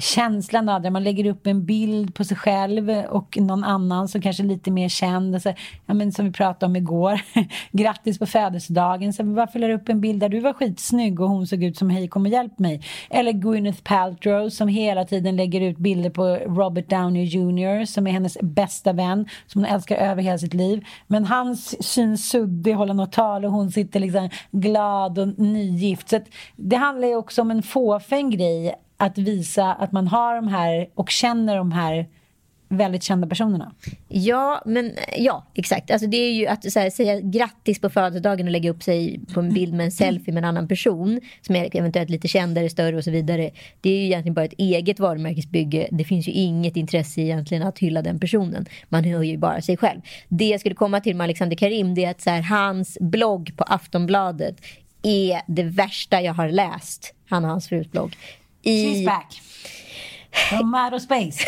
känslan av det. Man lägger upp en bild på sig själv och någon annan som kanske är lite mer känd. Alltså, ja, men som vi pratade om igår. Grattis på födelsedagen. Så varför lägger upp en bild där du var skitsnygg och hon såg ut som hej kom och hjälp mig. Eller Gwyneth Paltrow som hela tiden lägger ut bilder på Robert Downey Jr som är hennes bästa vän som hon älskar över hela sitt liv. Men han syns suddig, håller något tal och hon sitter liksom glad och nygift. Så det handlar ju också om en fåfäng grej att visa att man har de här och känner de här väldigt kända personerna. Ja, men eh, ja, exakt. Alltså det är ju att så här, säga grattis på födelsedagen och lägga upp sig på en bild med en selfie med en annan person som är eventuellt lite kändare, större och så vidare. Det är ju egentligen bara ett eget varumärkesbygge. Det finns ju inget intresse egentligen att hylla den personen. Man höjer ju bara sig själv. Det jag skulle komma till med Alexander Karim det är att så här, hans blogg på Aftonbladet är det värsta jag har läst. Han och hans frus blogg. I... She's back. From outer space.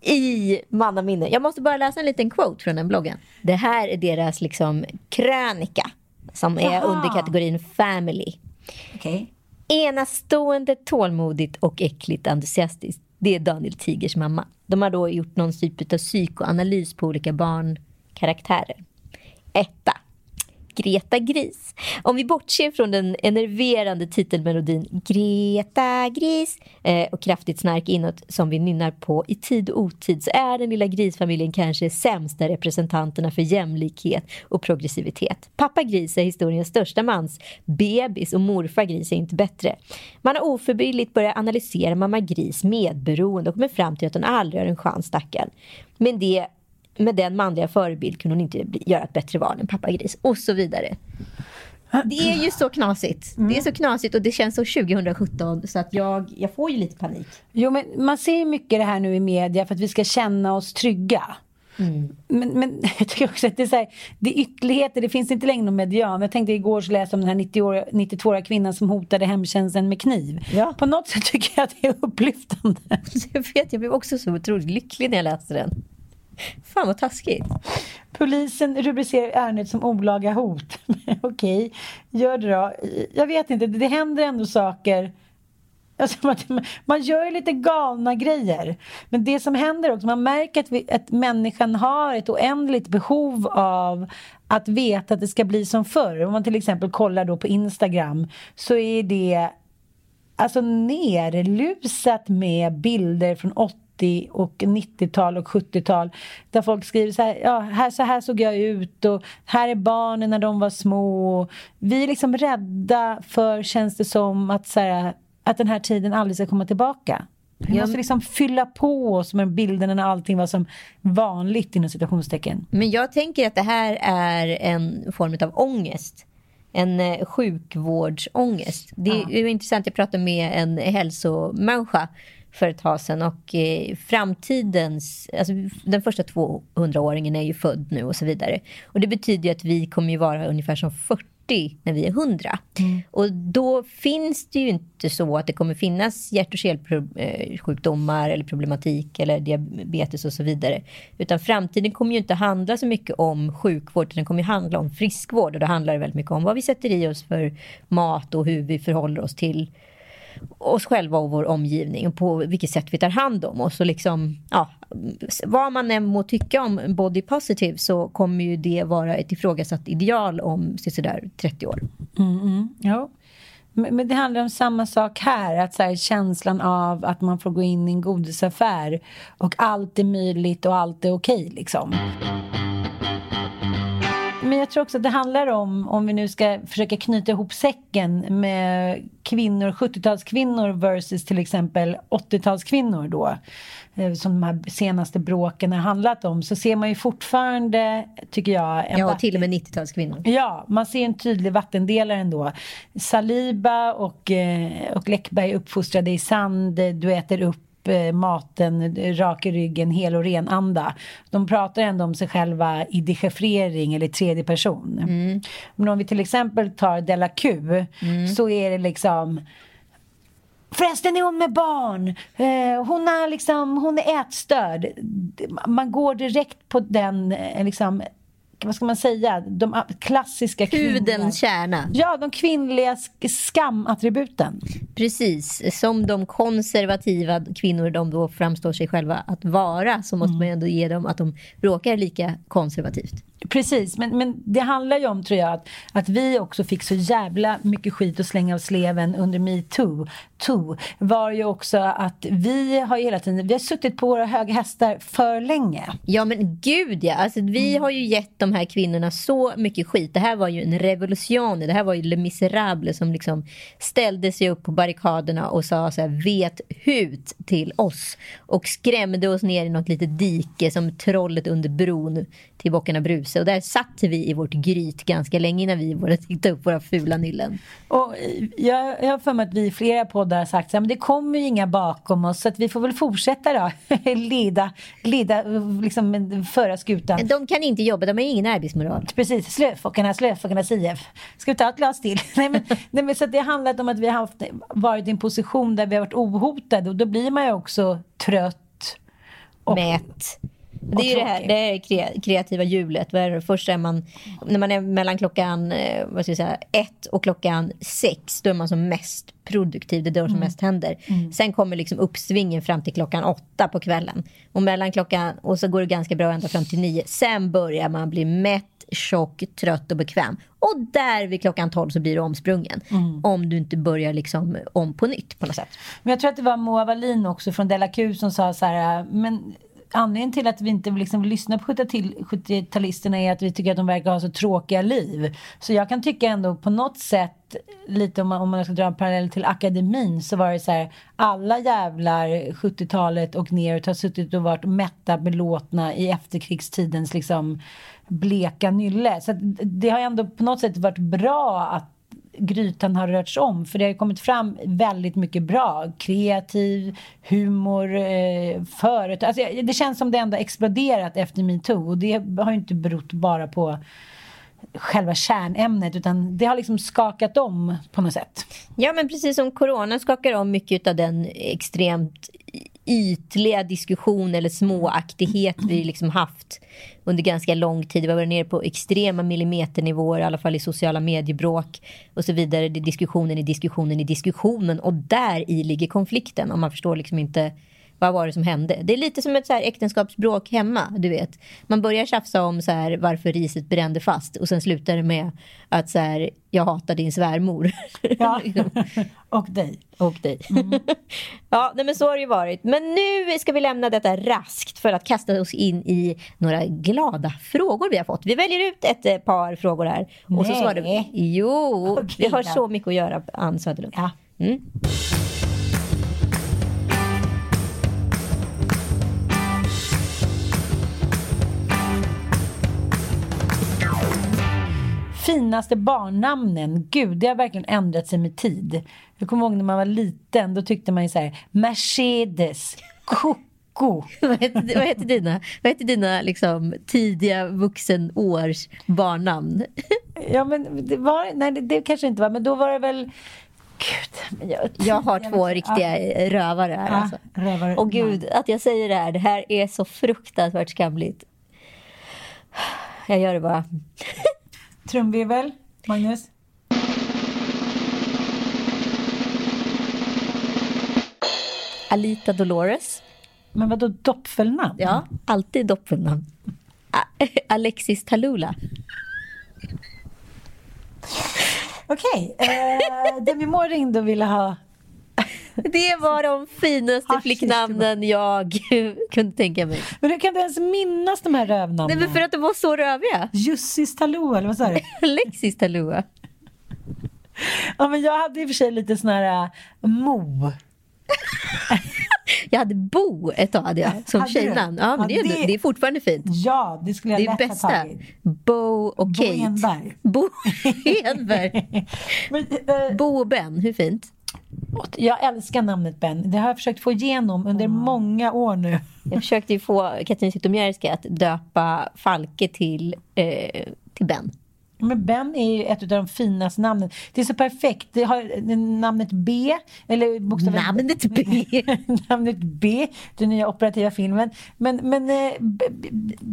i mannaminne. Jag måste bara läsa en liten quote från den bloggen. Det här är deras liksom krönika som är Jaha. under kategorin family. Okay. Enastående, tålmodigt och äckligt entusiastiskt. Det är Daniel Tigers mamma. De har då gjort någon typ av psykoanalys på olika barnkaraktärer. Etta. Greta Gris. Om vi bortser från den enerverande titelmelodin Greta Gris eh, och kraftigt snark inåt som vi nynnar på i tid och otid så är den lilla grisfamiljen kanske sämsta representanterna för jämlikhet och progressivitet. Pappa Gris är historiens största mans bebis och morfar Gris är inte bättre. Man har oförbilligt börjat analysera mamma Gris medberoende och kommit fram till att hon aldrig har en chans stackarn. Men det med den manliga förebild kunde hon inte göra ett bättre val än pappa Gris och så vidare. Det är ju så knasigt. Det är så knasigt och det känns så 2017 så att jag, jag får ju lite panik. Jo, men man ser mycket det här nu i media för att vi ska känna oss trygga. Men, men jag tycker också att det är, så här, det är ytterligheter, det finns inte längre någon median. Jag tänkte igår så läste om den här 90 92-åriga kvinnan som hotade hemtjänsten med kniv. På något sätt tycker jag att det är upplyftande. Jag vet, jag blev också så otroligt lycklig när jag läste den. Fan vad taskigt. Polisen rubricerar ärendet som olaga hot. Okej, gör det då. Jag vet inte, det händer ändå saker. Alltså, man, man gör ju lite galna grejer. Men det som händer också, man märker att, vi, att människan har ett oändligt behov av att veta att det ska bli som förr. Om man till exempel kollar då på Instagram så är det alltså nerlusat med bilder från 80 och 90-tal och 70-tal där folk skriver så här, ja, här, så här såg jag ut och här är barnen när de var små. Vi är liksom rädda för, känns det som, att, så här, att den här tiden aldrig ska komma tillbaka. Vi Ja, måste liksom fylla på oss med bilderna när allting var som vanligt inom citationstecken. Men jag tänker att det här är en form av ångest. En eh, sjukvårdsångest. Det är ju intressant, jag pratade med en hälsomänniska för ett tag sedan och eh, framtidens, alltså den första 200-åringen är ju född nu och så vidare. Och det betyder ju att vi kommer ju vara ungefär som 40 när vi är 100. Och då finns det ju inte så att det kommer finnas hjärt och kärlsjukdomar eller problematik eller diabetes och så vidare. Utan framtiden kommer ju inte handla så mycket om sjukvård, utan den kommer ju handla om friskvård. Och då handlar det väldigt mycket om vad vi sätter i oss för mat och hur vi förhåller oss till oss själva och vår omgivning och på vilket sätt vi tar hand om oss. Och liksom, ja, vad man än må tycka om body positive så kommer ju det vara ett ifrågasatt ideal om sådär 30 år. Mm, mm, ja. Men, det handlar om samma sak här, att så här, känslan av att man får gå in i en godisaffär och allt är möjligt och allt är okej liksom. Men jag tror också att det handlar om, om vi nu ska försöka knyta ihop säcken med kvinnor, 70-talskvinnor versus till exempel 80-talskvinnor då, eh, som de här senaste bråken har handlat om, så ser man ju fortfarande, tycker jag, en Ja, till och med 90-talskvinnor. Ja, man ser en tydlig vattendelare ändå. Saliba och, eh, och Läckberg uppfostrade i sand, du äter upp eh, maten, rak i ryggen, hel och ren anda. De pratar ändå om sig själva i dechiffrering eller tredje person. Men om vi till exempel tar Della Q så är det liksom Förresten är hon med barn. Eh, hon, är liksom, hon är ätstörd. Man går direkt på den, eh, liksom, vad ska man säga, de klassiska kvinnliga... Hudens kärna. Ja, de kvinnliga sk- skamattributen. Precis, som de konservativa kvinnor de då framstår sig själva att vara så måste man ju ändå ge dem att de råkar lika konservativt. Precis, men, men det handlar ju om tror jag att, att vi också fick så jävla mycket skit att slänga av sleven under metoo. Too, var ju också att vi har ju hela tiden, vi har suttit på våra höga hästar för länge. Ja men gud ja, alltså, vi har ju gett de här kvinnorna så mycket skit. Det här var ju en revolution. Det här var ju Le Miserable som liksom ställde sig upp på barrikaderna och sa så här, vet hut till oss. Och skrämde oss ner i något litet dike som trollet under bron till Bockarna Bruse. Och där satt vi i vårt gryt ganska länge innan vi började titta upp våra fula nyllen. Och eh, jag, jag har för mig att vi i flera poddar har sagt att det kommer ju inga bakom oss så att vi får väl fortsätta då. leda, leda liksom föra skutan. De kan inte jobba, de har ingen arbetsmoral. Precis, slöfockarna, slöfockarnas IF. Ska vi ta ett glas till? nej, men, nej, men så det har handlat om att vi har haft, varit i en position där vi har varit ohotade och då blir man ju också trött. Och, Mätt. Det är ju det här det är kreativa hjulet. Först är man, när man är mellan klockan eh, vad ska jag säga, ett och klockan sex, då är man som mest produktiv. Det är då som mm. mest händer. Mm. Sen kommer liksom uppsvingen fram till klockan åtta på kvällen. Och mellan klockan, och så går det ganska bra ända fram till nio. Sen börjar man bli mätt, tjock, trött och bekväm. Och där vid klockan tolv så blir du omsprungen. Mm. Om du inte börjar liksom om på nytt på något sätt. Men jag tror att det var Moa Wallin också från Della Q som sa så här, men anledningen till att vi inte liksom lyssnar på 70-talisterna är att vi tycker att de verkar ha så tråkiga liv. Så jag kan tycka ändå på något sätt, lite om man, om man ska dra en parallell till akademin, så var det så här, alla jävlar 70-talet och neråt har suttit och varit mätta belåtna i efterkrigstidens liksom bleka nylle. Så det har ändå på något sätt varit bra att grytan har rörts om. För det har kommit fram väldigt mycket bra. Kreativ, humor, eh, företag. Alltså, det känns som det ändå exploderat efter metoo. Och det har ju inte berott bara på själva kärnämnet utan det har liksom skakat om på något sätt. Ja men precis som corona skakar om mycket av den extremt ytliga diskussion eller småaktighet vi liksom haft under ganska lång tid. Vi har varit nere på extrema millimeternivåer, i alla fall i sociala mediebråk och så vidare. Det är diskussionen i diskussionen i diskussionen och där i ligger konflikten om man förstår liksom inte vad var det som hände? Det är lite som ett så här äktenskapsbråk hemma. Du vet. Man börjar tjafsa om så här, varför riset brände fast och sen slutar det med att så här, jag hatar din svärmor. Ja. och dig. Och dig. Mm. ja, nej, men så har det ju varit. Men nu ska vi lämna detta raskt för att kasta oss in i några glada frågor vi har fått. Vi väljer ut ett eh, par frågor här. Och nej. så svarar vi. Jo, okay, vi har så mycket att göra, Ann Söderlund. Ja. Mm. Finaste barnnamnen, gud, det har verkligen ändrat sig med tid. Jag kommer ihåg när man var liten, då tyckte man ju så här, Mercedes, Coco. vad, hette dina, vad hette dina liksom, tidiga vuxenårs barnnamn? ja, men det var, nej, det, det kanske inte var, men då var det väl Gud, jag, jag, har två riktiga ja. rövare här. Ja, alltså. rövare. Och gud, att jag säger det här, det här är så fruktansvärt skamligt. Jag gör det bara. Trumvirvel, Magnus? Alita Dolores. Men vadå doppelnamn? Ja, alltid doppelnamn. Alexis Talula. Okej. Okay. Eh, Demi Moore ringde och ville ha det var de finaste flicknamnen jag kunde tänka mig. Men hur kan du ens minnas de här rövnamnen? Nej, men för att de var så röviga. Jussis Talua, eller vad sa du? Alexis Talua. Ja, men jag hade i och för sig lite sån här uh, Mo. jag hade Bo ett tag hade jag, som hade tjejnamn. Ja, men ja, det, är, det, är fortfarande fint. Ja, det skulle jag det är lätt bästa. ha tagit. Bo och Bo Kate. Enberg. Bo Enberg. men, uh, Bo och Ben, hur fint? Jag älskar namnet Ben. Det har jag försökt få igenom under mm. många år nu. Jag försökte ju få Katrin Zytomierska att döpa Falke till, eh, till Ben. Men Ben är ju ett av de finaste namnen. Det är så perfekt. Det har namnet B, eller bokstaven... Namnet B! namnet B, den nya operativa filmen. Men, men eh,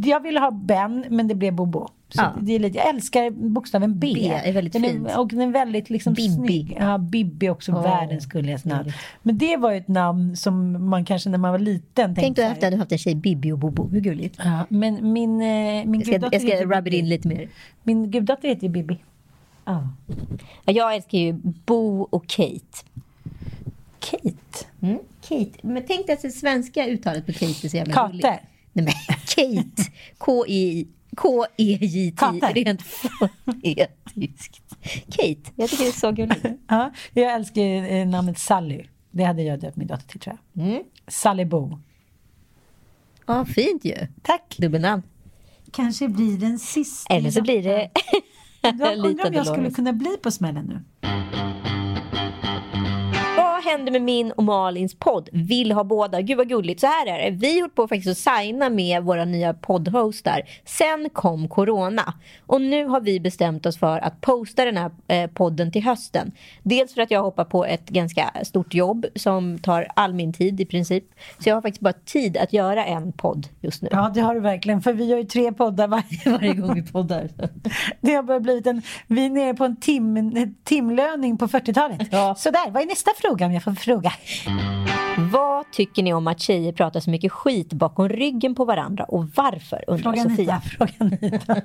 jag ville ha Ben, men det blev Bobo. Ja. det är lite, jag älskar bokstaven B. B är väldigt den är, fint. Och den är väldigt liksom Bibi. snygg. Ja, Bibi också oh. världens gulligaste namn. Men det var ju ett namn som man kanske när man var liten tänkte... Tänk dig att du haft en tjej Bibi och Bobo. Hur gulligt? Ja, men min, eh, min jag ska, jag ska rub it in lite mer. Min guddotter heter ju Bibi. Ja. Jag älskar ju Bo och Kate. Kate? Mm, Kate. Men tänk dig att det svenska uttalet på Kate är så jävla Kate. Nej men Kate. K-I K-E-J-T. Rent fonetiskt. Kate. Jag tycker det är så gulligt. Ja, jag älskar eh, namnet Sally. Det hade jag döpt min dotter till tror jag. Mm. Sally Bo. Ja, fint ju. Tack. Dubbelnamn. Kanske blir den sista. Eller så blir det Jag undrar om jag skulle kunna bli på smällen nu. Händer med min och Malins podd? Vill ha båda. Gud vad gulligt. Så här är det. Vi höll på faktiskt att signa med våra nya poddhostar. Sen kom corona. Och nu har vi bestämt oss för att posta den här eh, podden till hösten. Dels för att jag hoppar på ett ganska stort jobb som tar all min tid i princip. Så jag har faktiskt bara tid att göra en podd just nu. Ja, det har du verkligen. För vi har ju tre poddar varje, varje gång vi poddar. Det har börjat blivit en... Vi är nere på en tim, en timlöning på 40-talet. Ja. Sådär, vad är nästa fråga jag får fråga? Vad tycker ni om att tjejer pratar så mycket skit bakom ryggen på varandra och varför? Undrar Fråga Sofia. Anita, fråga Anita.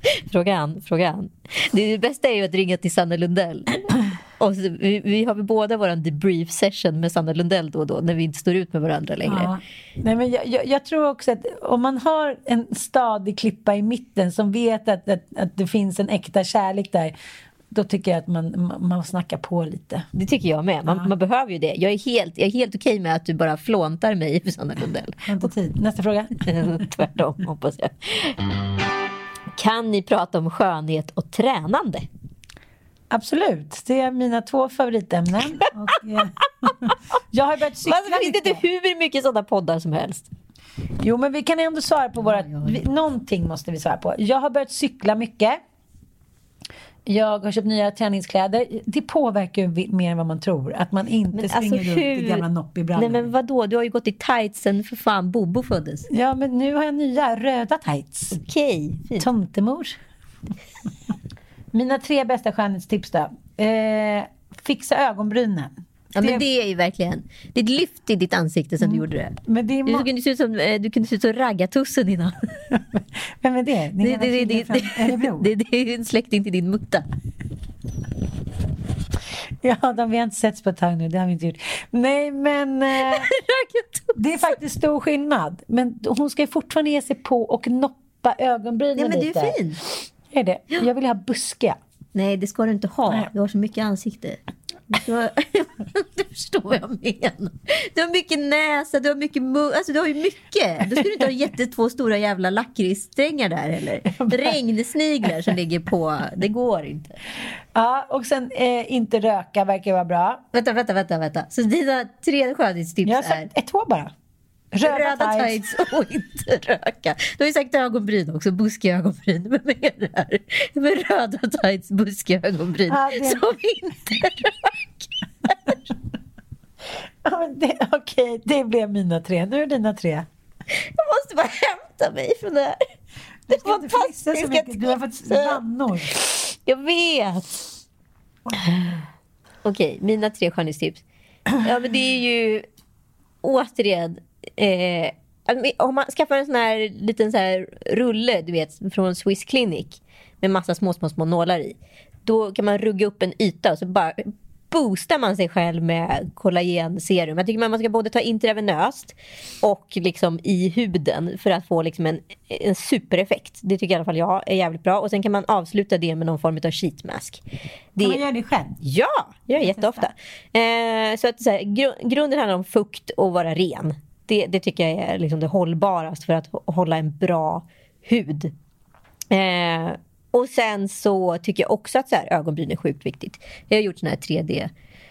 Fråga an, fråga an. Det, det bästa är ju att ringa till Sanna Lundell. Och så, vi, vi har väl båda vår debrief session med Sanna Lundell då och då när vi inte står ut med varandra längre. Ja. Nej, men jag, jag, jag tror också att om man har en stadig klippa i mitten som vet att, att, att det finns en äkta kärlek där då tycker jag att man, man, man snackar på lite. Det tycker jag med. Man, man behöver ju det. Jag är helt, jag är helt okej med att du bara flåntar mig för Sanna Lundell. Tid. Nästa fråga. Tvärtom hoppas jag. Kan ni prata om skönhet och tränande? Absolut, det är mina två favoritämnen. Och, eh, jag har börjat cykla Varför finns det inte hur mycket sådana poddar som helst? Jo, men vi kan ändå svara på våra... Vi, någonting måste vi svara på. Jag har börjat cykla mycket. Jag har köpt nya träningskläder. Det påverkar ju mer än vad man tror. Att man inte Men springer alltså, runt i hur- gamla noppibrallor. Nej men vadå, du har ju gått i tights sen för fan Bobo föddes. Ja, men nu har jag nya röda tights. Okej, fint. Tomtemor. Mina tre bästa skönhetstips då. Eh, fixa ögonbrynen. Ja, men det är ju verkligen... Det är ett lyft i ditt ansikte sen du gjorde det. Men det är Du kunde se ut som, eh, du kunde se ut som raggatussen innan. Vem är det? Din Det, det, det, från det, det är en släkting till din mutta. Ja, de, vi har inte setts på ett tag nu. Det har vi inte gjort. Nej, men... Eh, det är faktiskt stor skillnad. Men hon ska ju fortfarande ge sig på och noppa ögonbrynen Nej, men du lite. är fin. Är det? Jag vill ha buskiga. Nej, det ska du inte ha. Nej. Du har så mycket ansikte. Du, har, du förstår vad jag menar. Du har mycket näsa, du har mycket mun. Alltså du har ju mycket. Då skulle du inte ha jätte två stora jävla lakritssträngar där eller. Regnsniglar som ligger på. Det går inte. Ja, och sen eh, inte röka verkar vara bra. Vänta, vänta, vänta. vänta. Så dina tre skönhetstips Jag har är sagt ett, två bara. Röda, röda tights. tights och inte röka. Du har ju sagt ögonbryn också, buskiga ögonbryn. Men vad är det här? Med röda tights, buskiga ögonbryn Ja, det- som inte röker. Ja, det- Okej, det blev mina tre. Nu är det dina tre. Jag måste bara hämta mig från det här. Det ska inte flissa så mycket. Du har fått vannor. Jag vet. Okej, mina tre skönhetstips. Ja, men det är ju återigen... Eh, om man skaffar en sån här liten så här rulle, du vet, från Swiss Clinic med massa små, små, små nålar i. Då kan man rugga upp en yta och så bara boostar man sig själv med kollagenserum. Jag tycker man ska både ta intravenöst och liksom i huden för att få liksom en, en supereffekt. Det tycker i alla fall jag är jävligt bra. Och sen kan man avsluta det med någon form av sheet mask. Det, Kan man göra det själv? Ja, jag gör det jätteofta. Eh, så att, så här, gru- grunden handlar om fukt och vara ren. Det, det tycker jag är liksom det hållbarast för att hå- hålla en bra hud. Eh, och sen så tycker jag också att så här, ögonbryn är sjukt viktigt. Jag har gjort såna här 3D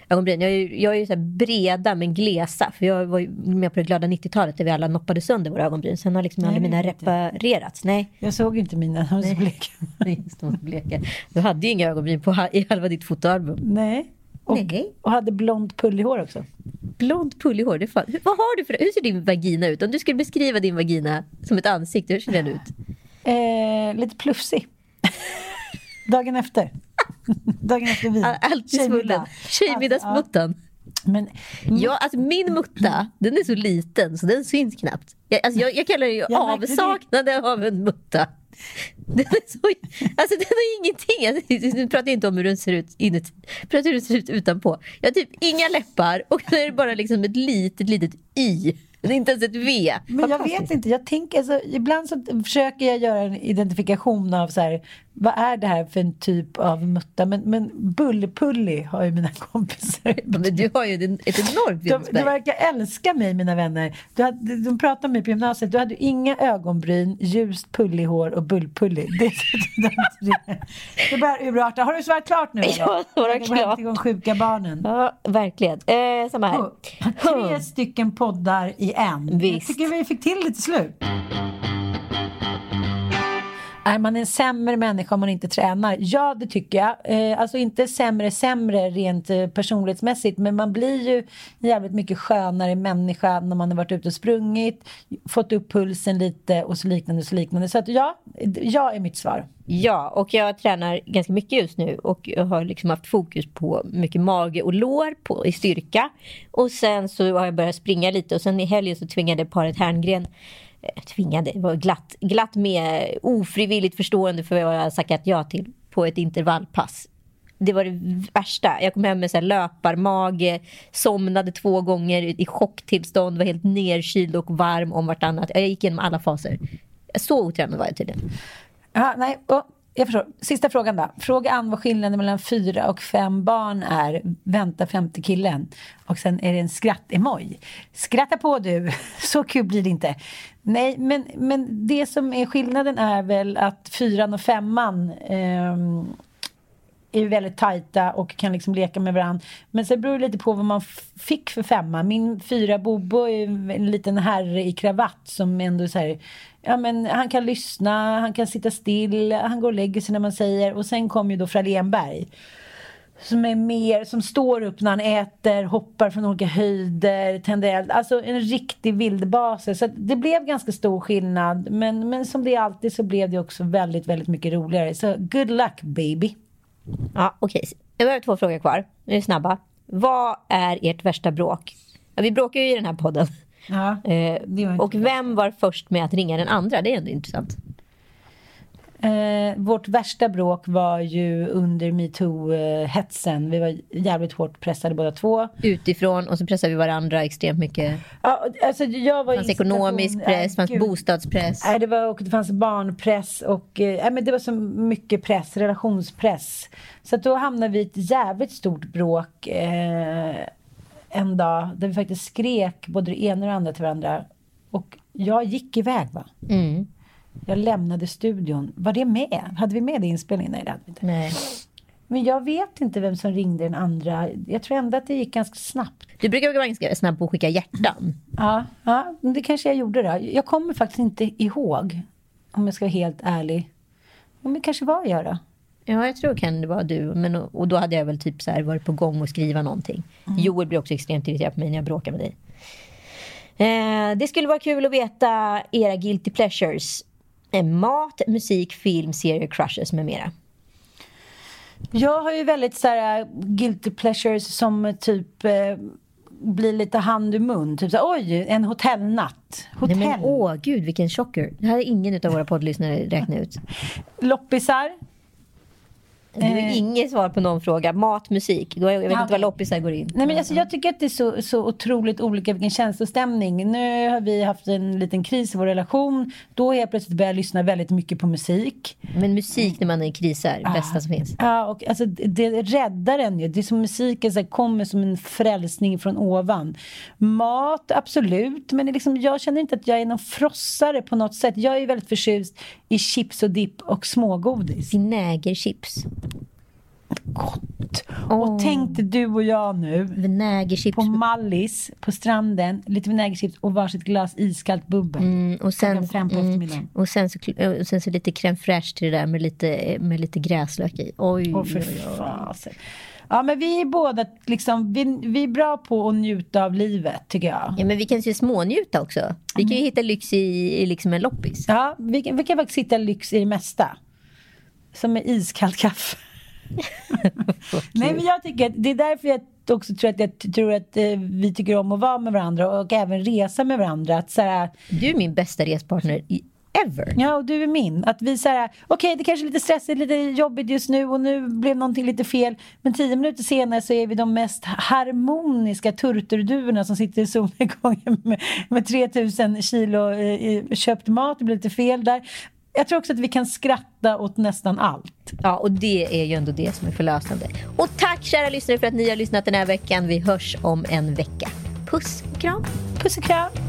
ögonbryn. Jag är, jag är ju så breda men glesa. För jag var ju med på det glada 90-talet där vi alla noppade sönder våra ögonbryn. Sen har liksom Nej, aldrig mina reparerats. Nej. Jag såg inte mina, de var så bleka. Just de var bleka. Du hade ju inga ögonbryn på i halva ditt fotoalbum. Nej. Och, Nej. och hade blont pullig hår också. Blont pullig hår. Det fan. Hur, vad har du för, hur ser din vagina ut? Om du skulle beskriva din vagina som ett ansikte, hur ser den ut? Eh, lite plufsig. Dagen efter. Dagen efter vin. All- Alltid Tjejmiddag. svullen. Tjejmiddagsmuttan. Men Ja, alltså min mutta, den är så liten så den syns knappt. Jag, alltså jag, jag kallar det ju det. avsaknaden av en mutta. Den är så, alltså den har ingenting. Alltså, nu pratar jag inte om hur den ser ut inuti. Jag pratar hur den ser ut utanpå. Jag har typ inga läppar och så är det bara liksom ett litet, litet Y inte ens ett V. Men jag vet inte, jag tänker, alltså, ibland så försöker jag göra en identifikation av så här, vad är det här för en typ av mutta? Men, men Bullpulli har ju mina kompisar. Men du har ju ett enormt de, de verkar älska mig, mina vänner. Du hade, de pratade med mig på gymnasiet, du hade inga ögonbryn, ljust pullig-hår och bullpulli. Det, det, det börjar urarta. Har du svarat klart nu? Ja, svarat klart. de sjuka barnen. Ja, verkligen. Eh, samma här. Tre stycken poddar i en. Visst. Jag tycker vi fick till det till slut. Är man en sämre människa om man inte tränar? Ja, det tycker jag. Eh, alltså inte sämre, sämre rent eh, personlighetsmässigt, men man blir ju jävligt mycket skönare människa när man har varit ute och sprungit, fått upp pulsen lite och så liknande. Och så liknande. Så att ja, ja är mitt svar. Ja, och jag tränar ganska mycket just nu och jag har liksom haft fokus på mycket mage och lår på, i styrka. Och sen så har jag börjat springa lite och sen i helgen så tvingade paret Herngren Eh, tvingade, var glatt, glatt med ofrivilligt förstående för vad jag hade sagt ja till på ett intervallpass. Det var det värsta. Jag kom hem med så här löparmage, somnade två gånger i chocktillstånd, var helt nerkyld och varm om vartannat. Jag gick igenom alla faser. Så otränad var jag tydligen. Ja, nej, och jag förstår. Sista frågan då. Fråga Ann vad skillnaden mellan fyra och fem barn är. Vänta femte killen. Och sen är det en skratt-emoj. Skratta på du. Så kul blir det inte. Nej, men, men det som är skillnaden är väl att fyran och femman eh, är väldigt tajta och kan liksom leka med varandra. Men sen beror det lite på vad man fick för femma. Min fyra Bobo är en liten herre i kravatt som ändå så här, ja men han kan lyssna, han kan sitta still, han går och lägger sig när man säger. Och sen kom ju då Fralenberg. som är mer, som står upp när han äter, hoppar från olika höjder, tänder eld. Alltså en riktig vildbase. Så det blev ganska stor skillnad. Men, men som det är alltid så blev det också väldigt, väldigt mycket roligare. Så good luck baby. Ja, okej. Okay. Jag har två frågor kvar. Nu är snabba. Vad är ert värsta bråk? Ja, vi bråkar ju i den här podden. Ja, eh, och vem var först med att ringa den andra? Det är ändå intressant. Eh, vårt värsta bråk var ju under metoo-hetsen. Vi var jävligt hårt pressade båda två. Utifrån och så pressade vi varandra extremt mycket. Ja, alltså jag var det fanns ekonomisk press, fanns gud. bostadspress. Nej, det, var, och det fanns barnpress och eh, men det var så mycket press, relationspress. Så då hamnade vi i ett jävligt stort bråk eh, en dag där vi faktiskt skrek både det ena och det andra till varandra. Och jag gick iväg va. Mm. Jag lämnade studion. Var det med? Hade vi med det i inspelningen? Nej, det hade vi inte. Nej. Men jag vet inte vem som ringde den andra. Jag tror ändå att det gick ganska snabbt. Du brukar vara ganska snabb på att skicka hjärtan. Ja, ja det kanske jag gjorde då. Jag kommer faktiskt inte ihåg. Om jag ska vara helt ärlig. Men det kanske var jag då. Ja, jag tror kan det vara du. Men, och då hade jag väl typ så här varit på gång att skriva någonting. Mm. Joel blir också extremt irriterad på mig när jag bråkar med dig. Eh, det skulle vara kul att veta era guilty pleasures. Eh, mat, musik, film, serier, crushes med mera. Jag har ju väldigt så här, guilty pleasures som typ eh, blir lite hand i mun. Typ så oj, en hotellnatt. Hotell. Nej, men, åh, gud vilken chocker. Det här är ingen av våra poddlyssnare räknat ut. Loppisar. Du har eh. inget svar på någon fråga. Mat, musik. Jag vet ja, inte vad loppisar går in. Nej, men alltså, jag tycker att det är så, så otroligt olika vilken känslostämning. Nu har vi haft en liten kris i vår relation. Då helt plötsligt börjar jag lyssna väldigt mycket på musik. Men musik när man är i kris är det bästa som finns. Ja, och alltså, det räddar en ju. Det är som musiken så här, kommer som en frälsning från ovan. Mat, absolut. Men liksom, jag känner inte att jag är någon frossare på något sätt. Jag är väldigt förtjust i chips och dipp och smågodis. Vinägerchips. Gott! Oh. Och tänkte du och jag nu Vinägerchips. på Mallis på stranden, lite vinägerchips och varsitt glas iskallt bubbel. Mm, och, sen, fem på mm, och, sen så, och sen så lite crème fraîche till det där med lite, med lite gräslök i. Oj, oh, för fasen. Ja, men vi är båda liksom, vi, vi är bra på att njuta av livet, tycker jag. Ja, men vi kan ju smånjuta också. Vi kan ju mm. hitta lyx i, i liksom en loppis. Ja, vi, vi kan faktiskt hitta lyx i det mesta. Som med iskallt kaffe. Nej, men jag tycker att det är därför jag också tror att jag tror att eh, vi tycker om att vara med varandra och även resa med varandra. Att, så här, du är min bästa respartner i ever. Ja, och du är min. Att vi säger, okej det kanske är lite stressigt, lite jobbigt just nu och nu blev någonting lite fel. Men tio minuter senare så är vi de mest harmoniska turturduvorna som sitter i solnedgången med, med 3000 kilo eh, köpt mat. Det blir lite fel där. Jag tror också att vi kan skratta åt nästan allt. Ja, och det är ju ändå det som är förlösande. Och tack kära lyssnare för att ni har lyssnat den här veckan. Vi hörs om en vecka. Puss och kram. Puss och kram.